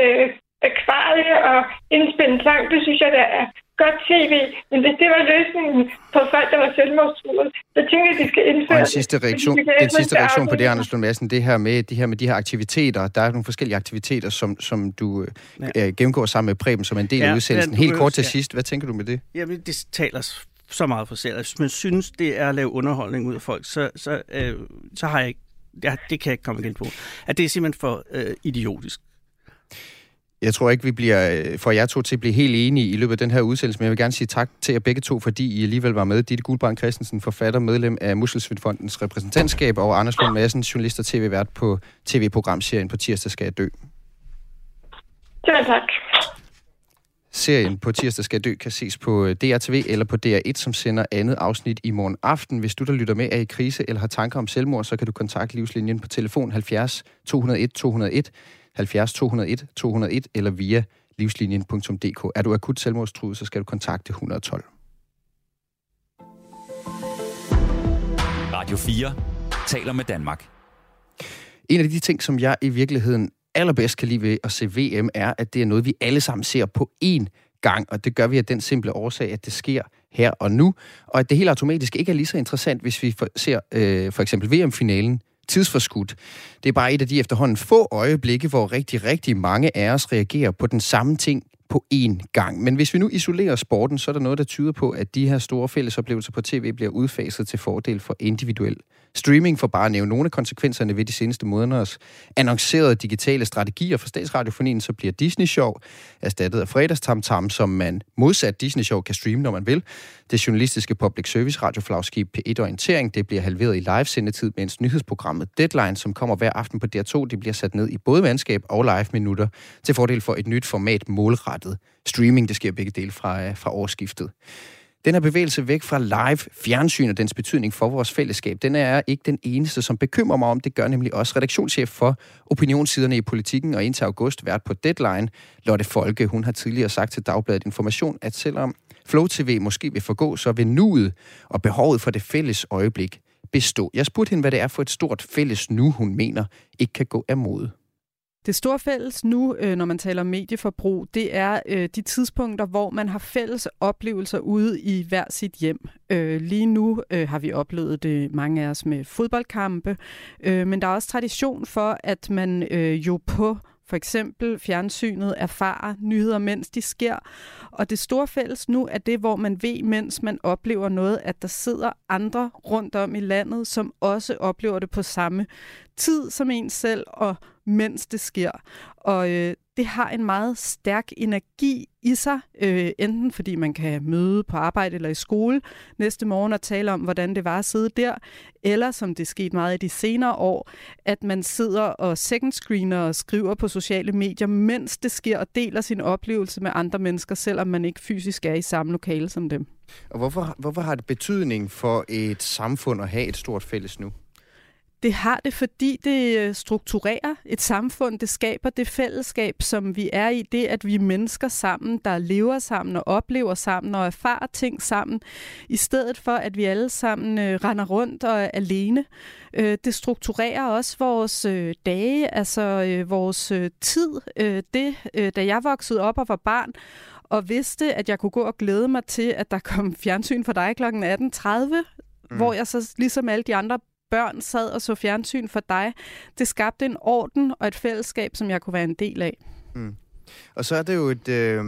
øh, akvarie og indspille en sang, det synes jeg, der er godt tv. Men hvis det var løsningen på folk, der var selvmordstruet, så tænker jeg, at de skal indføre Og en sidste reaktion, det. den sidste reaktion på det, Anders Lund Madsen, det her med de her, med de her aktiviteter. Der er nogle forskellige aktiviteter, som, som du ja. øh, gennemgår sammen med Preben, som er en del ja, af udsendelsen. Helt kort til ja. sidst, hvad tænker du med det? Jamen, det taler så meget for selv. Hvis man synes, det er at lave underholdning ud af folk, så, så, øh, så har jeg ikke, ja, det kan jeg ikke komme igen på. At det er simpelthen for øh, idiotisk. Jeg tror ikke, vi bliver øh, for jer to til at blive helt enige i løbet af den her udsendelse, men jeg vil gerne sige tak til jer begge to, fordi I alligevel var med. Ditte Guldbrand Christensen, forfatter, medlem af Muskelsvindfondens repræsentantskab, og Anders Lund Madsen, journalist og tv-vært på tv-programserien på tirsdag skal jeg dø. Ja, tak. Serien på tirsdag skal dø kan ses på øh, DRTV eller på DR1, som sender andet afsnit i morgen aften. Hvis du, der lytter med, er i krise eller har tanker om selvmord, så kan du kontakte Livslinjen på telefon 70 201 201, 70 201 201 eller via livslinjen.dk. Er du akut selvmordstruet, så skal du kontakte 112. Radio 4 taler med Danmark. En af de ting, som jeg i virkeligheden allerbedst kan lide ved at se VM, er, at det er noget, vi alle sammen ser på én gang, og det gør vi af den simple årsag, at det sker her og nu, og at det helt automatisk ikke er lige så interessant, hvis vi for, ser øh, for eksempel VM-finalen tidsforskudt. Det er bare et af de efterhånden få øjeblikke, hvor rigtig, rigtig mange af os reagerer på den samme ting på én gang. Men hvis vi nu isolerer sporten, så er der noget, der tyder på, at de her store fællesoplevelser på tv bliver udfaset til fordel for individuel streaming, for bare at nævne nogle af konsekvenserne ved de seneste måneders annoncerede digitale strategier for statsradiofonien, så bliver Disney Show erstattet af fredagstamtam, som man modsat Disney Show kan streame, når man vil. Det journalistiske public service radioflagskib P1 Orientering, det bliver halveret i live-sendetid, mens nyhedsprogrammet Deadline, som kommer hver aften på DR2, det bliver sat ned i både mandskab og live-minutter til fordel for et nyt format målrettet streaming. Det sker begge dele fra, øh, fra årsskiftet. Den her bevægelse væk fra live fjernsyn og dens betydning for vores fællesskab, den er ikke den eneste, som bekymrer mig om. Det gør nemlig også redaktionschef for opinionssiderne i politikken og indtil august vært på Deadline, Lotte Folke. Hun har tidligere sagt til Dagbladet Information, at selvom Flow TV måske vil forgå, så vil nuet og behovet for det fælles øjeblik bestå. Jeg spurgte hende, hvad det er for et stort fælles nu, hun mener ikke kan gå af mode. Det store fælles nu, øh, når man taler om medieforbrug, det er øh, de tidspunkter, hvor man har fælles oplevelser ude i hver sit hjem. Øh, lige nu øh, har vi oplevet det mange af os med fodboldkampe, øh, men der er også tradition for, at man øh, jo på for eksempel fjernsynet erfarer nyheder, mens de sker. Og det store fælles nu er det, hvor man ved, mens man oplever noget, at der sidder andre rundt om i landet, som også oplever det på samme tid som en selv, og mens det sker. Og øh, det har en meget stærk energi i sig, øh, enten fordi man kan møde på arbejde eller i skole næste morgen og tale om, hvordan det var at sidde der, eller som det skete meget i de senere år, at man sidder og second screener og skriver på sociale medier, mens det sker og deler sin oplevelse med andre mennesker, selvom man ikke fysisk er i samme lokale som dem. Og hvorfor, hvorfor har det betydning for et samfund at have et stort fælles nu? Det har det, fordi det øh, strukturerer et samfund. Det skaber det fællesskab, som vi er i. Det, at vi er mennesker sammen, der lever sammen og oplever sammen og erfarer ting sammen, i stedet for, at vi alle sammen øh, render rundt og er alene. Øh, det strukturerer også vores øh, dage, altså øh, vores øh, tid. Øh, det, øh, da jeg voksede op og var barn, og vidste, at jeg kunne gå og glæde mig til, at der kom fjernsyn for dig kl. 18.30, mm. hvor jeg så ligesom alle de andre børn sad og så fjernsyn for dig. Det skabte en orden og et fællesskab, som jeg kunne være en del af. Mm. Og så er det jo et, øh,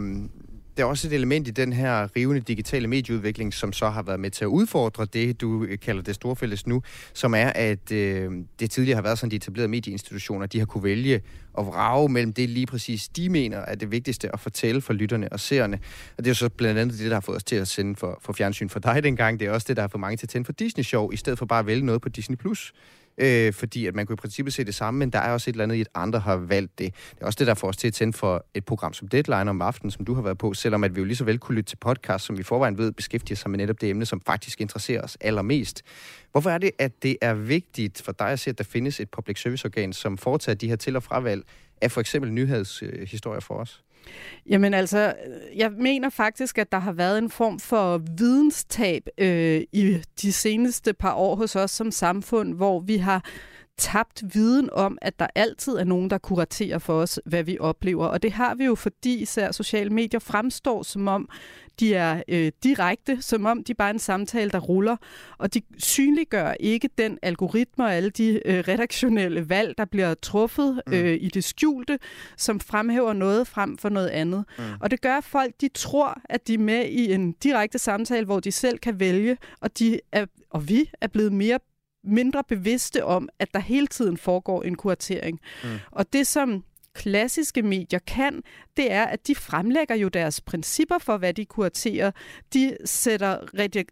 der er også et element i den her rivende digitale medieudvikling, som så har været med til at udfordre det, du øh, kalder det store fælles nu, som er, at øh, det tidligere har været sådan, de etablerede medieinstitutioner, de har kunne vælge at vrage mellem det lige præcis, de mener er det vigtigste at fortælle for lytterne og seerne. Og det er jo så blandt andet det, der har fået os til at sende for, for fjernsyn for dig dengang. Det er også det, der har fået mange til at tænde for Disney Show, i stedet for bare at vælge noget på Disney+. Plus øh, fordi at man kunne i princippet se det samme, men der er også et eller andet i, at andre har valgt det. Det er også det, der får os til at tænde for et program som Deadline om aftenen, som du har været på, selvom at vi jo lige så vel kunne lytte til podcast, som vi forvejen ved beskæftiger sig med netop det emne, som faktisk interesserer os allermest. Hvorfor er det, at det er vigtigt for dig at se, at der findes et public service organ, som foretager de her til- og fravalg af for eksempel nyhedshistorier for os? Jamen altså, jeg mener faktisk, at der har været en form for videnstab øh, i de seneste par år hos os som samfund, hvor vi har tabt viden om, at der altid er nogen, der kuraterer for os, hvad vi oplever. Og det har vi jo, fordi især sociale medier fremstår som om, de er øh, direkte, som om de bare er en samtale, der ruller, og de synliggør ikke den algoritme og alle de øh, redaktionelle valg, der bliver truffet mm. øh, i det skjulte, som fremhæver noget frem for noget andet. Mm. Og det gør, at folk de tror, at de er med i en direkte samtale, hvor de selv kan vælge, og, de er, og vi er blevet mere mindre bevidste om, at der hele tiden foregår en kuratering. Mm. Og det, som klassiske medier kan, det er, at de fremlægger jo deres principper for, hvad de kuraterer. De sætter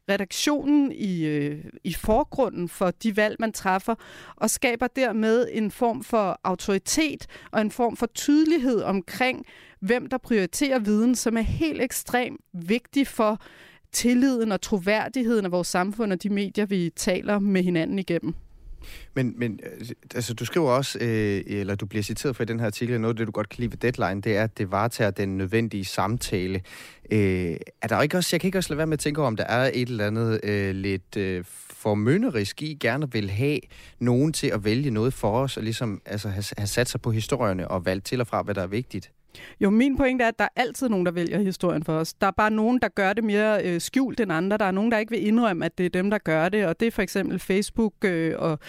redaktionen i, øh, i forgrunden for de valg, man træffer, og skaber dermed en form for autoritet og en form for tydelighed omkring, hvem der prioriterer viden, som er helt ekstremt vigtig for tilliden og troværdigheden af vores samfund og de medier, vi taler med hinanden igennem. Men, men øh, altså, du skriver også, øh, eller du bliver citeret for i den her artikel, noget af det, du godt kan lide ved Deadline, det er, at det varetager den nødvendige samtale. Øh, er der ikke også, jeg kan ikke også lade være med at tænke over, om der er et eller andet øh, lidt øh, formønderisk i, gerne vil have nogen til at vælge noget for os, og ligesom altså, have, have sat sig på historierne og valgt til og fra, hvad der er vigtigt. Jo, min pointe er, at der er altid nogen, der vælger historien for os. Der er bare nogen, der gør det mere øh, skjult end andre. Der er nogen, der ikke vil indrømme, at det er dem, der gør det. Og det er for eksempel Facebook øh, og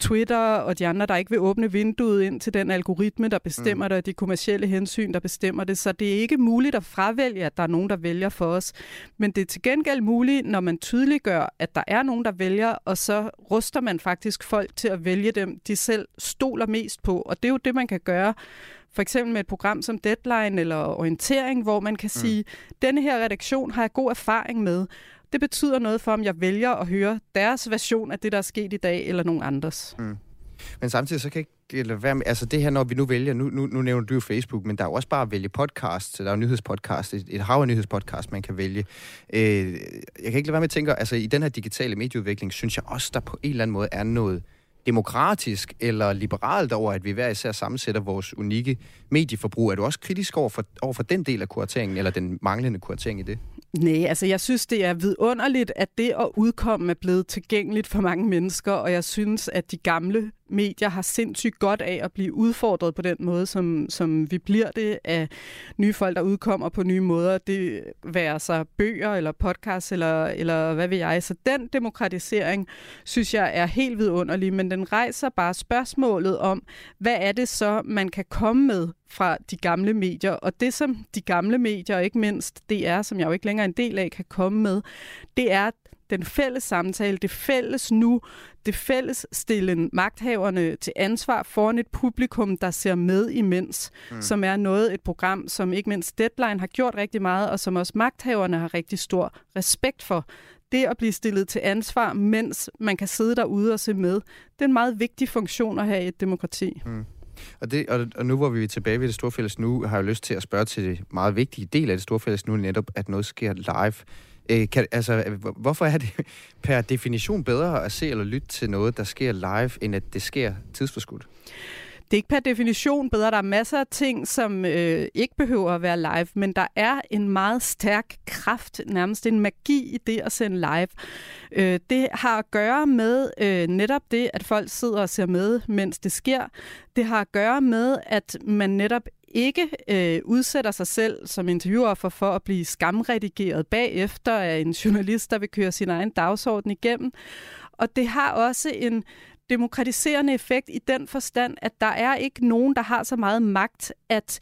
Twitter og de andre, der ikke vil åbne vinduet ind til den algoritme, der bestemmer mm. det, og de kommercielle hensyn, der bestemmer det. Så det er ikke muligt at fravælge, at der er nogen, der vælger for os. Men det er til gengæld muligt, når man tydeliggør, at der er nogen, der vælger, og så ruster man faktisk folk til at vælge dem, de selv stoler mest på. Og det er jo det, man kan gøre for eksempel med et program som Deadline eller Orientering, hvor man kan mm. sige, denne her redaktion har jeg god erfaring med. Det betyder noget for, om jeg vælger at høre deres version af det, der er sket i dag, eller nogen andres. Mm. Men samtidig så kan jeg ikke lade være med, altså det her, når vi nu vælger, nu, nu, nu nævner du jo Facebook, men der er jo også bare at vælge podcast, der er jo nyhedspodcast, et, et hav af nyhedspodcast, man kan vælge. Øh, jeg kan ikke lade være med at tænke, altså i den her digitale medieudvikling, synes jeg også, der på en eller anden måde er noget demokratisk eller liberalt over, at vi hver især sammensætter vores unikke medieforbrug. Er du også kritisk over for, over for den del af kurateringen, eller den manglende kuratering i det? Nej, altså jeg synes, det er vidunderligt, at det at udkomme er blevet tilgængeligt for mange mennesker, og jeg synes, at de gamle medier har sindssygt godt af at blive udfordret på den måde, som, som vi bliver det af nye folk, der udkommer på nye måder. Det være sig bøger eller podcasts eller, eller hvad ved jeg. Så den demokratisering, synes jeg, er helt vidunderlig, men den rejser bare spørgsmålet om, hvad er det så, man kan komme med fra de gamle medier. Og det, som de gamle medier, ikke mindst DR, som jeg jo ikke længere er en del af, kan komme med, det er den fælles samtale, det fælles nu, det fælles stille magthaverne til ansvar foran et publikum, der ser med imens, mm. som er noget, et program, som ikke mindst Deadline har gjort rigtig meget, og som også magthaverne har rigtig stor respekt for. Det at blive stillet til ansvar, mens man kan sidde derude og se med, det er en meget vigtig funktion at have i et demokrati. Mm. Og, det, og, og nu hvor vi er tilbage ved det store fælles nu, har jeg lyst til at spørge til det meget vigtige del af det store fælles nu, netop at noget sker live. Øh, kan, altså, hvorfor er det per definition bedre at se eller lytte til noget, der sker live, end at det sker tidsforskudt? Det er ikke per definition bedre. Der er masser af ting, som øh, ikke behøver at være live, men der er en meget stærk kraft, nærmest en magi i det at sende live. Øh, det har at gøre med øh, netop det, at folk sidder og ser med, mens det sker. Det har at gøre med, at man netop ikke øh, udsætter sig selv som interviewer for at blive skamredigeret bagefter af en journalist, der vil køre sin egen dagsorden igennem. Og det har også en demokratiserende effekt i den forstand, at der er ikke nogen, der har så meget magt, at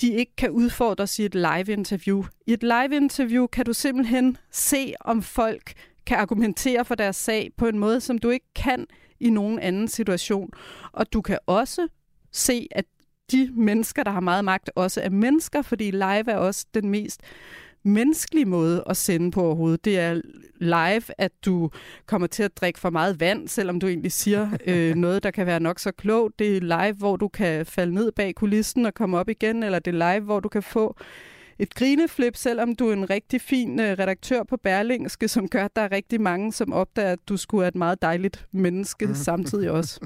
de ikke kan udfordres i et live-interview. I et live-interview kan du simpelthen se, om folk kan argumentere for deres sag på en måde, som du ikke kan i nogen anden situation. Og du kan også se, at de mennesker, der har meget magt, også er mennesker, fordi live er også den mest menneskelig måde at sende på overhovedet. Det er live, at du kommer til at drikke for meget vand, selvom du egentlig siger øh, noget, der kan være nok så klogt. Det er live, hvor du kan falde ned bag kulissen og komme op igen, eller det er live, hvor du kan få et grineflip, selvom du er en rigtig fin øh, redaktør på Berlingske, som gør, at der er rigtig mange, som opdager, at du skulle være et meget dejligt menneske samtidig også.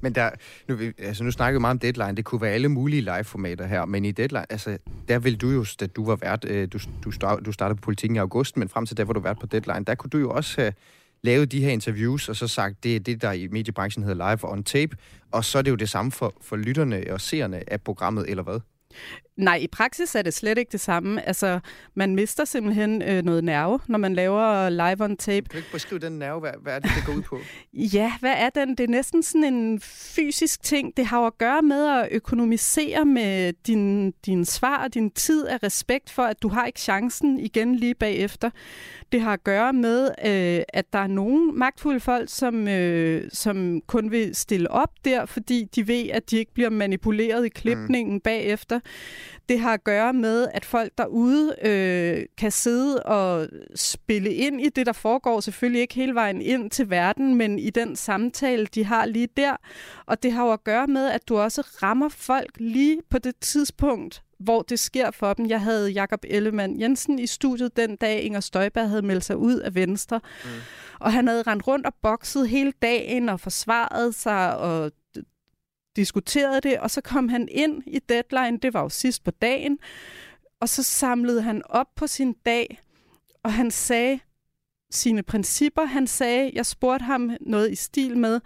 Men der, nu, altså nu snakker vi meget om Deadline, det kunne være alle mulige live-formater her, men i Deadline, altså, der vil du jo, da du var vært, øh, du, du, start, du startede på politikken i august, men frem til der, hvor du var vært på Deadline, der kunne du jo også øh, have lavet de her interviews, og så sagt, det er det, der i mediebranchen hedder live on tape, og så er det jo det samme for, for lytterne og seerne af programmet, eller hvad? Nej, i praksis er det slet ikke det samme. Altså, man mister simpelthen øh, noget nerve, når man laver live on tape. Kan du ikke beskrive den nerve? Hvad, hvad er det, det går ud på? ja, hvad er den? Det er næsten sådan en fysisk ting. Det har jo at gøre med at økonomisere med din, din svar og din tid af respekt for, at du har ikke chancen igen lige bagefter. Det har at gøre med, øh, at der er nogle magtfulde folk, som, øh, som kun vil stille op der, fordi de ved, at de ikke bliver manipuleret i klipningen mm. bagefter. Det har at gøre med, at folk derude øh, kan sidde og spille ind i det, der foregår. Selvfølgelig ikke hele vejen ind til verden, men i den samtale, de har lige der. Og det har jo at gøre med, at du også rammer folk lige på det tidspunkt, hvor det sker for dem. Jeg havde Jakob Ellemann Jensen i studiet den dag, Inger Støjberg havde meldt sig ud af Venstre. Mm. Og han havde rendt rundt og bokset hele dagen og forsvaret sig og diskuterede det, og så kom han ind i deadline, det var jo sidst på dagen, og så samlede han op på sin dag, og han sagde sine principper. Han sagde, jeg spurgte ham noget i stil med,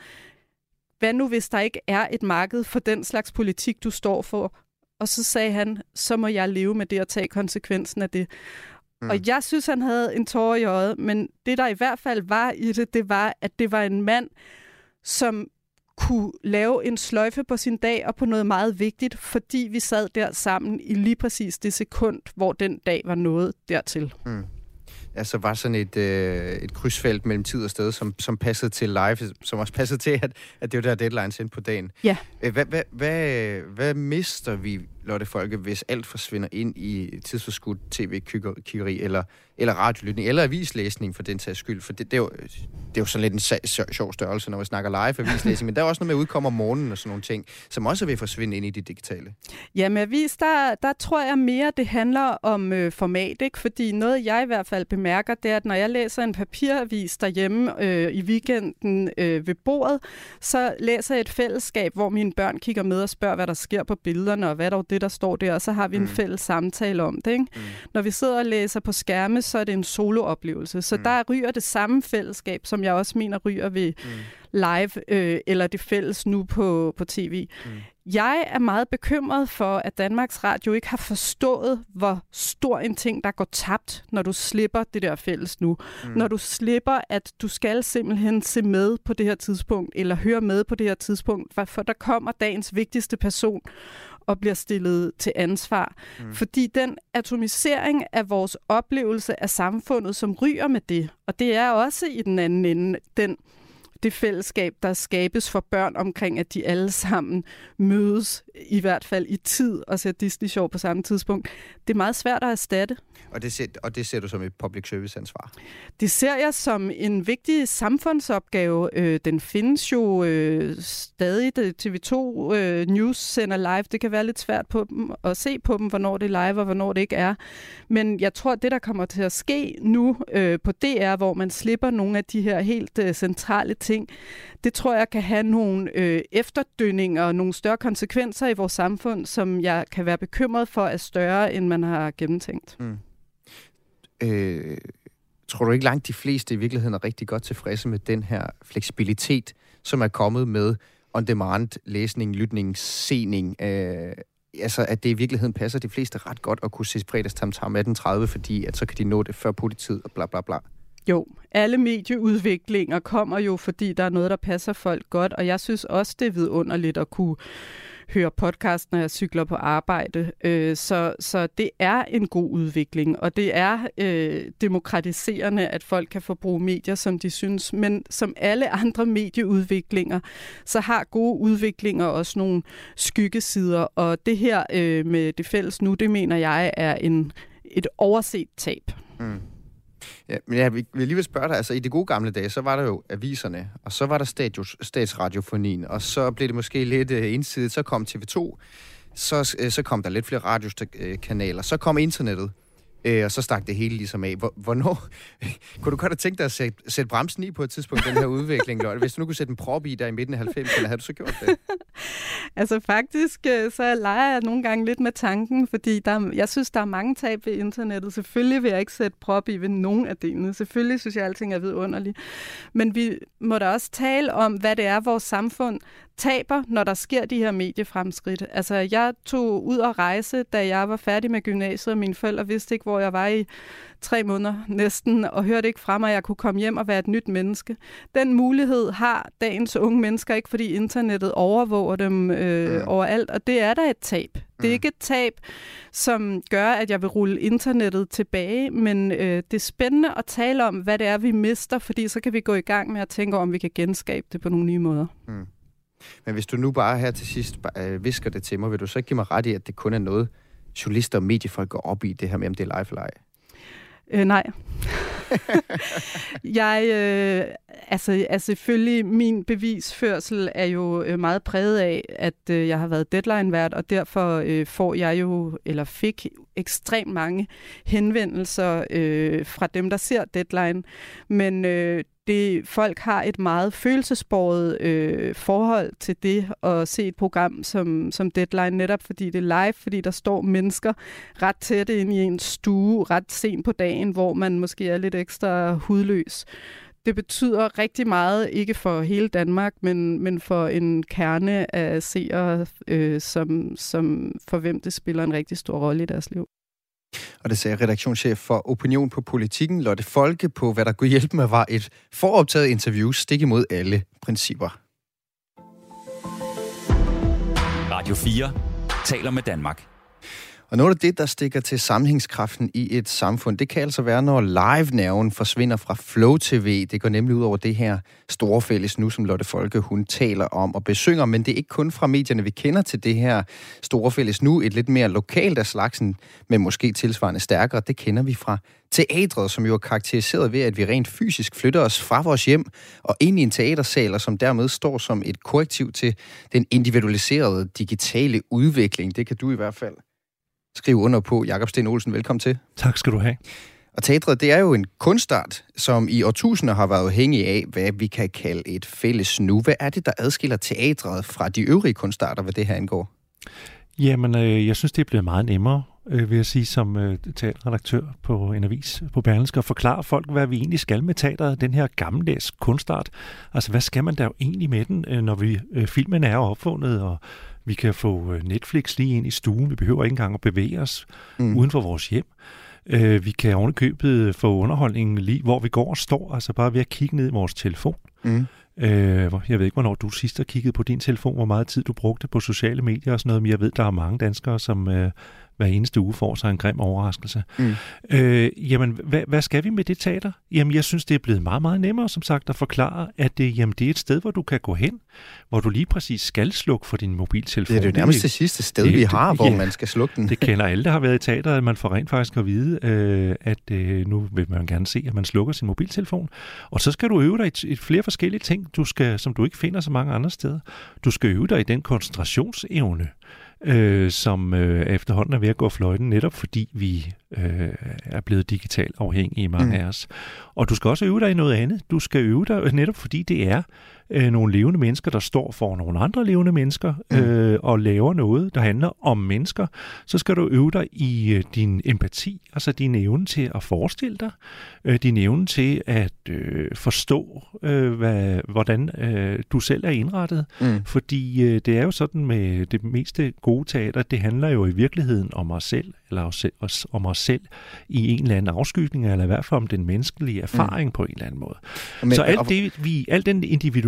hvad nu hvis der ikke er et marked for den slags politik, du står for? Og så sagde han, så må jeg leve med det og tage konsekvensen af det. Mm. Og jeg synes, han havde en tår i øjet, men det der i hvert fald var i det, det var, at det var en mand, som kunne lave en sløjfe på sin dag og på noget meget vigtigt, fordi vi sad der sammen i lige præcis det sekund, hvor den dag var nået dertil. Mm altså var sådan et, øh, et krydsfelt mellem tid og sted, som, som passede til live, som også passede til, at, at det var der deadlines ind på dagen. Ja. Øh, hvad, hvad, hvad, hvad mister vi, Lotte Folke, hvis alt forsvinder ind i tidsforskudt tv-kiggeri, eller, eller radiolytning, eller avislæsning for den sags skyld? For det, det, er, jo, det er jo sådan lidt en sjov størrelse, når vi snakker live avislæsning, men der er også noget med at udkomme om morgenen og sådan nogle ting, som også vil forsvinde ind i det digitale. Ja, med avis, der, der tror jeg mere, det handler om øh, format, ikke? fordi noget jeg i hvert fald bemærker, det er, at når jeg læser en papiravis derhjemme øh, i weekenden øh, ved bordet, så læser jeg et fællesskab, hvor mine børn kigger med og spørger, hvad der sker på billederne, og hvad der er det, der står der, og så har vi mm. en fælles samtale om det. Ikke? Mm. Når vi sidder og læser på skærme, så er det en solooplevelse. Så mm. der ryger det samme fællesskab, som jeg også mener ryger ved mm. live, øh, eller det fælles nu på, på tv. Mm. Jeg er meget bekymret for, at Danmarks Radio ikke har forstået, hvor stor en ting, der går tabt, når du slipper det der fælles nu. Mm. Når du slipper, at du skal simpelthen se med på det her tidspunkt, eller høre med på det her tidspunkt, for der kommer dagens vigtigste person og bliver stillet til ansvar. Mm. Fordi den atomisering af vores oplevelse af samfundet, som ryger med det, og det er også i den anden ende den det fællesskab, der skabes for børn omkring, at de alle sammen mødes, i hvert fald i tid, og ser Disney-show på samme tidspunkt. Det er meget svært at erstatte. Og det, ser, og det ser du som et public service ansvar? Det ser jeg som en vigtig samfundsopgave. Øh, den findes jo øh, stadig. TV2 øh, News sender live. Det kan være lidt svært på dem at se på dem, hvornår det er live og hvornår det ikke er. Men jeg tror, det, der kommer til at ske nu øh, på DR, hvor man slipper nogle af de her helt øh, centrale ting, det tror jeg kan have nogle øh, efterdønninger og nogle større konsekvenser i vores samfund, som jeg kan være bekymret for er større, end man har gennemtænkt. Mm. Øh, tror du ikke langt de fleste i virkeligheden er rigtig godt tilfredse med den her fleksibilitet, som er kommet med on-demand læsning, lytning, sening? Øh, altså, at det i virkeligheden passer de fleste ret godt at kunne se fredags tam 18.30, fordi at så kan de nå det før politiet og bla bla bla. Jo, alle medieudviklinger kommer jo, fordi der er noget, der passer folk godt, og jeg synes også, det er vidunderligt at kunne høre podcast, når jeg cykler på arbejde. Øh, så, så det er en god udvikling, og det er øh, demokratiserende, at folk kan forbruge medier, som de synes. Men som alle andre medieudviklinger, så har gode udviklinger også nogle skyggesider, og det her øh, med det fælles nu, det mener jeg er en, et overset tab. Mm. Ja, men jeg vil lige spørge dig, altså i de gode gamle dage, så var der jo aviserne, og så var der stadios, statsradiofonien, og så blev det måske lidt øh, ensidigt, så kom TV2, så, øh, så kom der lidt flere radiokanaler, øh, så kom internettet øh, og så stak det hele ligesom af. Hvor, hvornår, kunne du godt have tænkt dig at sætte, sætte bremsen i på et tidspunkt, den her udvikling, Lotte? Hvis du nu kunne sætte en prop i der i midten af 90'erne, havde du så gjort det? altså faktisk, øh, så leger jeg nogle gange lidt med tanken, fordi der, jeg synes, der er mange tab ved internettet. Selvfølgelig vil jeg ikke sætte prop i ved nogen af delene. Selvfølgelig synes jeg, at alting er vidunderligt. Men vi må da også tale om, hvad det er, vores samfund taber, når der sker de her mediefremskridt. Altså, jeg tog ud og rejse, da jeg var færdig med gymnasiet, og mine forældre vidste ikke, hvor jeg var i tre måneder næsten, og hørte ikke fra mig, at jeg kunne komme hjem og være et nyt menneske. Den mulighed har dagens unge mennesker ikke, fordi internettet overvåger dem øh, mm. overalt, og det er da et tab. Det er mm. ikke et tab, som gør, at jeg vil rulle internettet tilbage, men øh, det er spændende at tale om, hvad det er, vi mister, fordi så kan vi gå i gang med at tænke om, vi kan genskabe det på nogle nye måder. Mm. Men hvis du nu bare her til sidst øh, visker det til mig, vil du så ikke give mig ret i, at det kun er noget, journalister og mediefolk går op i, det her med, om det er live eller ej? Øh, nej. jeg, øh, altså, altså selvfølgelig, min bevisførsel er jo øh, meget præget af, at øh, jeg har været deadline-vært, og derfor øh, får jeg jo, eller fik ekstremt mange henvendelser øh, fra dem, der ser deadline. Men øh, det, folk har et meget følelsesbordet øh, forhold til det at se et program som, som Deadline, netop fordi det er live, fordi der står mennesker ret tæt ind i en stue, ret sent på dagen, hvor man måske er lidt ekstra hudløs. Det betyder rigtig meget, ikke for hele Danmark, men, men for en kerne af seere, øh, som, som for hvem det spiller en rigtig stor rolle i deres liv. Og det sagde redaktionschef for Opinion på Politikken, Lotte Folke, på hvad der kunne hjælpe med, var et foroptaget interview stik imod alle principper. Radio 4 taler med Danmark. Og noget af det, der stikker til sammenhængskraften i et samfund, det kan altså være, når live-nerven forsvinder fra Flow TV. Det går nemlig ud over det her store fælles nu, som Lotte Folke hun taler om og besynger. Men det er ikke kun fra medierne, vi kender til det her store fælles nu. Et lidt mere lokalt af slagsen, men måske tilsvarende stærkere. Det kender vi fra teatret, som jo er karakteriseret ved, at vi rent fysisk flytter os fra vores hjem og ind i en teatersal, og som dermed står som et korrektiv til den individualiserede digitale udvikling. Det kan du i hvert fald skrive under på. Jakob Sten Olsen, velkommen til. Tak skal du have. Og teatret, det er jo en kunstart, som i årtusinder har været afhængig af, hvad vi kan kalde et fælles nu. Hvad er det, der adskiller teatret fra de øvrige kunstarter, hvad det her angår? Jamen, øh, jeg synes, det er blevet meget nemmere, øh, vil jeg sige, som øh, teaterredaktør på en avis på Berlingske, at forklare folk, hvad vi egentlig skal med teateret, den her gammeldags kunstart. Altså, hvad skal man da egentlig med den, øh, når vi øh, filmen er opfundet, og vi kan få øh, Netflix lige ind i stuen. Vi behøver ikke engang at bevæge os mm. uden for vores hjem. Øh, vi kan ovenikøbet få underholdning lige, hvor vi går og står, altså bare ved at kigge ned i vores telefon. Mm. Øh, jeg ved ikke, hvornår du sidst har kigget på din telefon, hvor meget tid du brugte på sociale medier og sådan noget, men jeg ved, der er mange danskere, som øh, hver eneste uge får sig en grim overraskelse. Mm. Øh, jamen, hvad, hvad skal vi med det teater? Jamen, jeg synes, det er blevet meget, meget nemmere, som sagt, at forklare, at det, jamen, det er et sted, hvor du kan gå hen, hvor du lige præcis skal slukke for din mobiltelefon. Det er jo nærmest det sidste sted, det, vi har, det, hvor ja, man skal slukke den. Det kender alle, der har været i teater, at man får rent faktisk at vide, øh, at øh, nu vil man gerne se, at man slukker sin mobiltelefon. Og så skal du øve dig i et, flere forskellige ting, du skal, som du ikke finder så mange andre steder. Du skal øve dig i den koncentrationsevne, øh, som øh, efterhånden er ved at gå fløjten, netop fordi vi øh, er blevet digitalt afhængige, mange mm. af os. Og du skal også øve dig i noget andet. Du skal øve dig netop fordi det er øh, nogle levende mennesker, der står for nogle andre levende mennesker mm. øh, og laver noget, der handler om mennesker, så skal du øve dig i øh, din empati, altså din evne til at forestille dig, øh, din evne til at øh, forstå, øh, hvad, hvordan øh, du selv er indrettet. Mm. Fordi øh, det er jo sådan med det meste gode teater, det handler jo i virkeligheden om os selv, eller os, os, om os selv i en eller anden afskygning, eller i hvert fald om den menneskelige erfaring mm. på en eller anden måde. Men, så alt, det, vi, alt den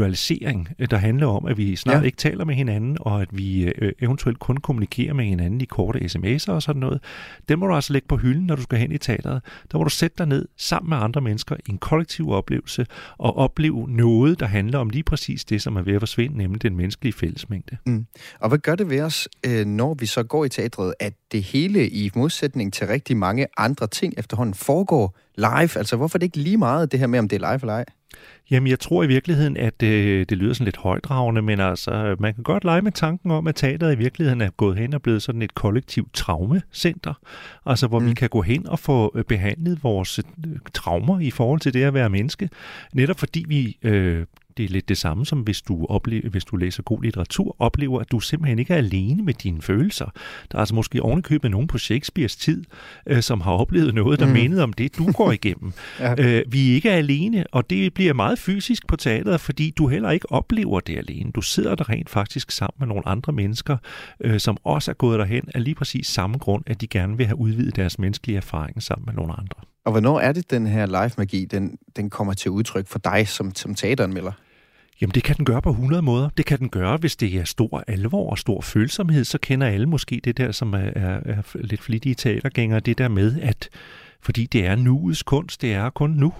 individualisering, øh, der handler om, at vi snart ja. ikke taler med hinanden, og at vi øh, eventuelt kun kommunikerer med hinanden i korte sms'er og sådan noget, den må du altså lægge på hylden, når du skal hen i teateret. Der må du sætte dig ned sammen med andre mennesker i en kollektiv oplevelse, og opleve noget, der handler om lige præcis det, som er ved at forsvinde, nemlig den menneskelige fællesmængde. Mm. Og hvad gør det ved os, øh, når vi så går i teatret, at det hele i modsætning til rigtig mange andre ting efterhånden foregår live? Altså, hvorfor er det ikke lige meget det her med, om det er live eller ej? Jamen, jeg tror i virkeligheden, at øh, det lyder sådan lidt højdragende, men altså, man kan godt lege med tanken om, at teateret i virkeligheden er gået hen og blevet sådan et kollektivt traumecenter. Altså, hvor mm. vi kan gå hen og få øh, behandlet vores øh, traumer i forhold til det at være menneske. Netop fordi vi øh, det er lidt det samme som hvis du, oplever, hvis du læser god litteratur, oplever, at du simpelthen ikke er alene med dine følelser. Der er altså måske ovenikøbet nogen på Shakespeares tid, øh, som har oplevet noget, der mm. mindede om det, du går igennem. ja. øh, vi er ikke alene, og det bliver meget fysisk på teateret, fordi du heller ikke oplever det alene. Du sidder der rent faktisk sammen med nogle andre mennesker, øh, som også er gået derhen af lige præcis samme grund, at de gerne vil have udvidet deres menneskelige erfaring sammen med nogle andre. Og hvornår er det, den her live-magi, den, den kommer til udtryk for dig som, som teateranmelder? Jamen det kan den gøre på 100 måder. Det kan den gøre, hvis det er stor alvor og stor følsomhed, så kender alle måske det der, som er, er, er lidt flittige teatergængere, det der med, at fordi det er nuets kunst, det er kun nu,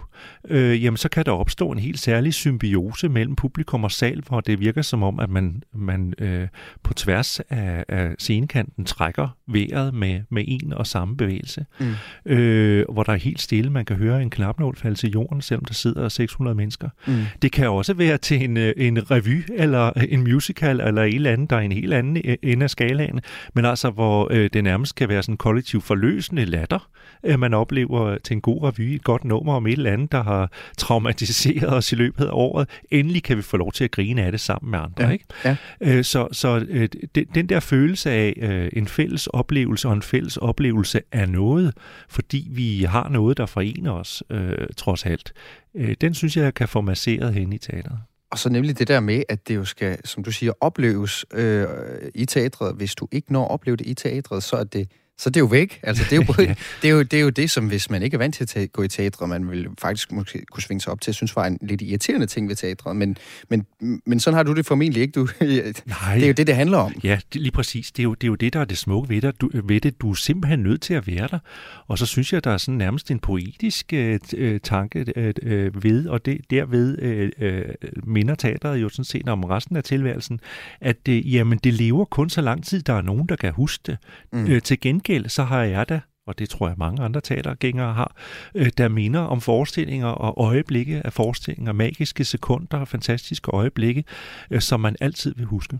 øh, jamen så kan der opstå en helt særlig symbiose mellem publikum og sal, hvor det virker som om, at man, man øh, på tværs af, af scenekanten trækker vejret med, med en og samme bevægelse. Mm. Øh, hvor der er helt stille, man kan høre en knapnål falde til jorden, selvom der sidder 600 mennesker. Mm. Det kan også være til en, øh, en revy, eller en musical, eller et eller andet, der er en helt anden øh, ende af skalaen, men altså hvor øh, det nærmest kan være sådan en kollektiv forløsende latter, øh, man oplever til en god revy, et godt nummer om et eller andet, der har traumatiseret os i løbet af året. Endelig kan vi få lov til at grine af det sammen med andre. Ja. Ikke? Ja. Øh, så så øh, den, den der følelse af øh, en fælles oplevelse og en fælles oplevelse af noget, fordi vi har noget, der forener os øh, trods alt, øh, den synes jeg kan få masseret hen i teateret. Og så nemlig det der med, at det jo skal, som du siger, opleves øh, i teatret. Hvis du ikke når at opleve det i teatret, så er det så det er jo væk. Altså, det, er jo ja. det, er jo, det er jo det, som hvis man ikke er vant til at gå i teatret, man vil faktisk måske kunne svinge sig op til at synes var en lidt irriterende ting ved teatret. Men, men, men sådan har du det formentlig ikke. Du, Nej. Det er jo det, det handler om. Ja, det, lige præcis. Det er, jo, det er jo det, der er det smukke ved, dig. Du, ved det. Du er simpelthen nødt til at være der. Og så synes jeg, der er sådan nærmest en poetisk øh, øh tanke øh, ved, og det, derved øh, øh, minder teatret jo sådan set om resten af tilværelsen, at øh, jamen, det lever kun så lang tid, der er nogen, der kan huske det. Mm. Øh, til gengæld, så har jeg da, og det tror jeg mange andre teatergængere har, øh, der minder om forestillinger og øjeblikke af forestillinger, magiske sekunder og fantastiske øjeblikke, øh, som man altid vil huske.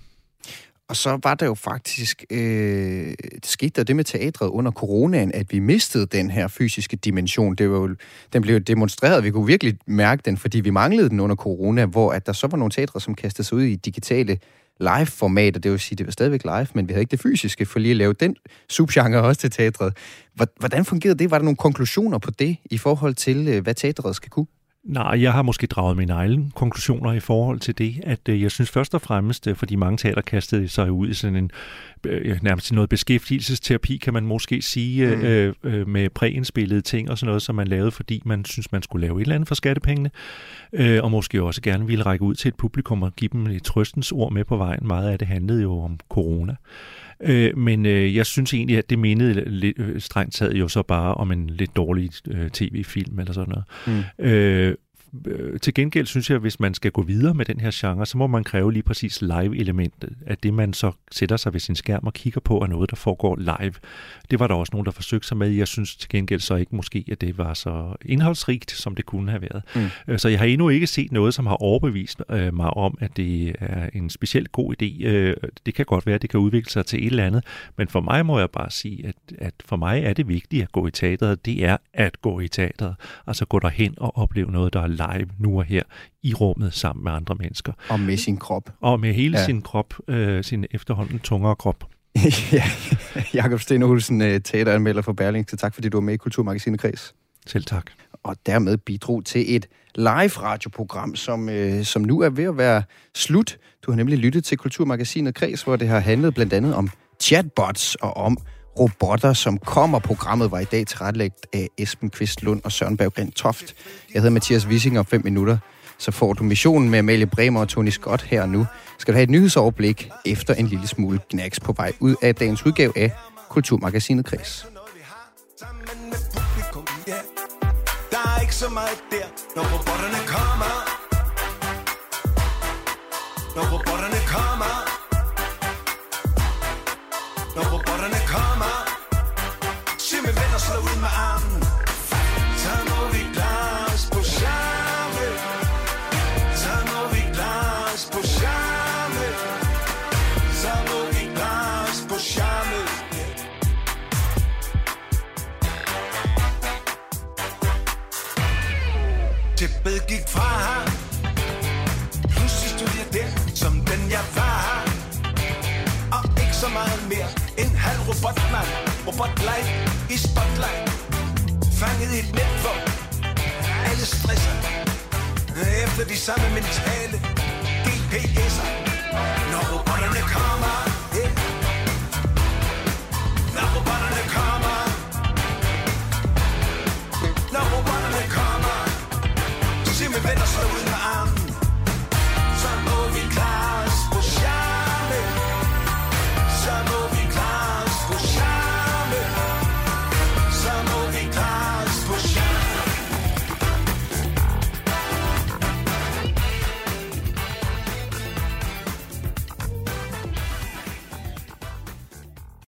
Og så var der jo faktisk, øh, det skete der det med teatret under coronaen, at vi mistede den her fysiske dimension. Det var jo, den blev demonstreret, vi kunne virkelig mærke den, fordi vi manglede den under corona, hvor at der så var nogle teatre, som kastede sig ud i digitale live-format, og det vil sige, det var stadigvæk live, men vi havde ikke det fysiske for lige at lave den subgenre også til teatret. Hvordan fungerede det? Var der nogle konklusioner på det i forhold til, øh, hvad teatret skal kunne? Nej, jeg har måske draget mine egne konklusioner i forhold til det, at øh, jeg synes først og fremmest, øh, fordi mange teater kastede sig ud i sådan en øh, nærmest noget beskæftigelsesterapi, kan man måske sige, mm. øh, øh, med præindspillede ting og sådan noget, som man lavede, fordi man synes, man skulle lave et eller andet for skattepengene, øh, og måske også gerne ville række ud til et publikum og give dem et trøstens ord med på vejen. Meget af det handlede jo om corona. Øh, men øh, jeg synes egentlig, at det mindede lidt, øh, strengt taget jo så bare om en lidt dårlig øh, tv-film eller sådan noget. Mm. Øh, øh, til gengæld synes jeg, at hvis man skal gå videre med den her genre, så må man kræve lige præcis live-elementet. At det, man så sætter sig ved sin skærm og kigger på, er noget, der foregår live. Det var der også nogen, der forsøgte sig med. Jeg synes til gengæld så ikke måske, at det var så indholdsrigt, som det kunne have været. Mm. Øh, så jeg har endnu ikke set noget, som har overbevist øh, mig om, at det er en specielt god idé. Øh, det kan godt være, at det kan udvikle sig til et eller andet, men for mig må jeg bare sige, at, at for mig er det vigtigt at gå i teateret. Det er at gå i teateret. Altså gå derhen og opleve noget, der er live live nu og her i rummet sammen med andre mennesker. Og med sin krop. Og med hele ja. sin krop, øh, sin efterhånden tungere krop. ja, Jakob Sten Olsen, øh, teateranmelder for Berling. Så tak fordi du var med i Kulturmagasinet Kreds. Selv tak. Og dermed bidrog til et live radioprogram, som, øh, som nu er ved at være slut. Du har nemlig lyttet til Kulturmagasinet Kreds, hvor det har handlet blandt andet om chatbots og om robotter, som kommer. Programmet var i dag tilrettelægt af Esben Kvistlund og Søren Berggren Toft. Jeg hedder Mathias Wissing, og fem minutter så får du missionen med Amalie Bremer og Tony Scott her og nu. Skal du have et nyhedsoverblik efter en lille smule knacks på vej ud af dagens udgave af Kulturmagasinet Kreds. Der er ikke så meget der, når robotterne kommer. Når med armen. Så må vi klare os på charme. Så må vi klare os på charme. Så må vi klare os på charme. Tæppet gik fra her. Pludselig stod jeg der, i spotlight. Fanget i et netværk Alle stresser. Efter de samme mentale GPS'er Når robotterne kommer.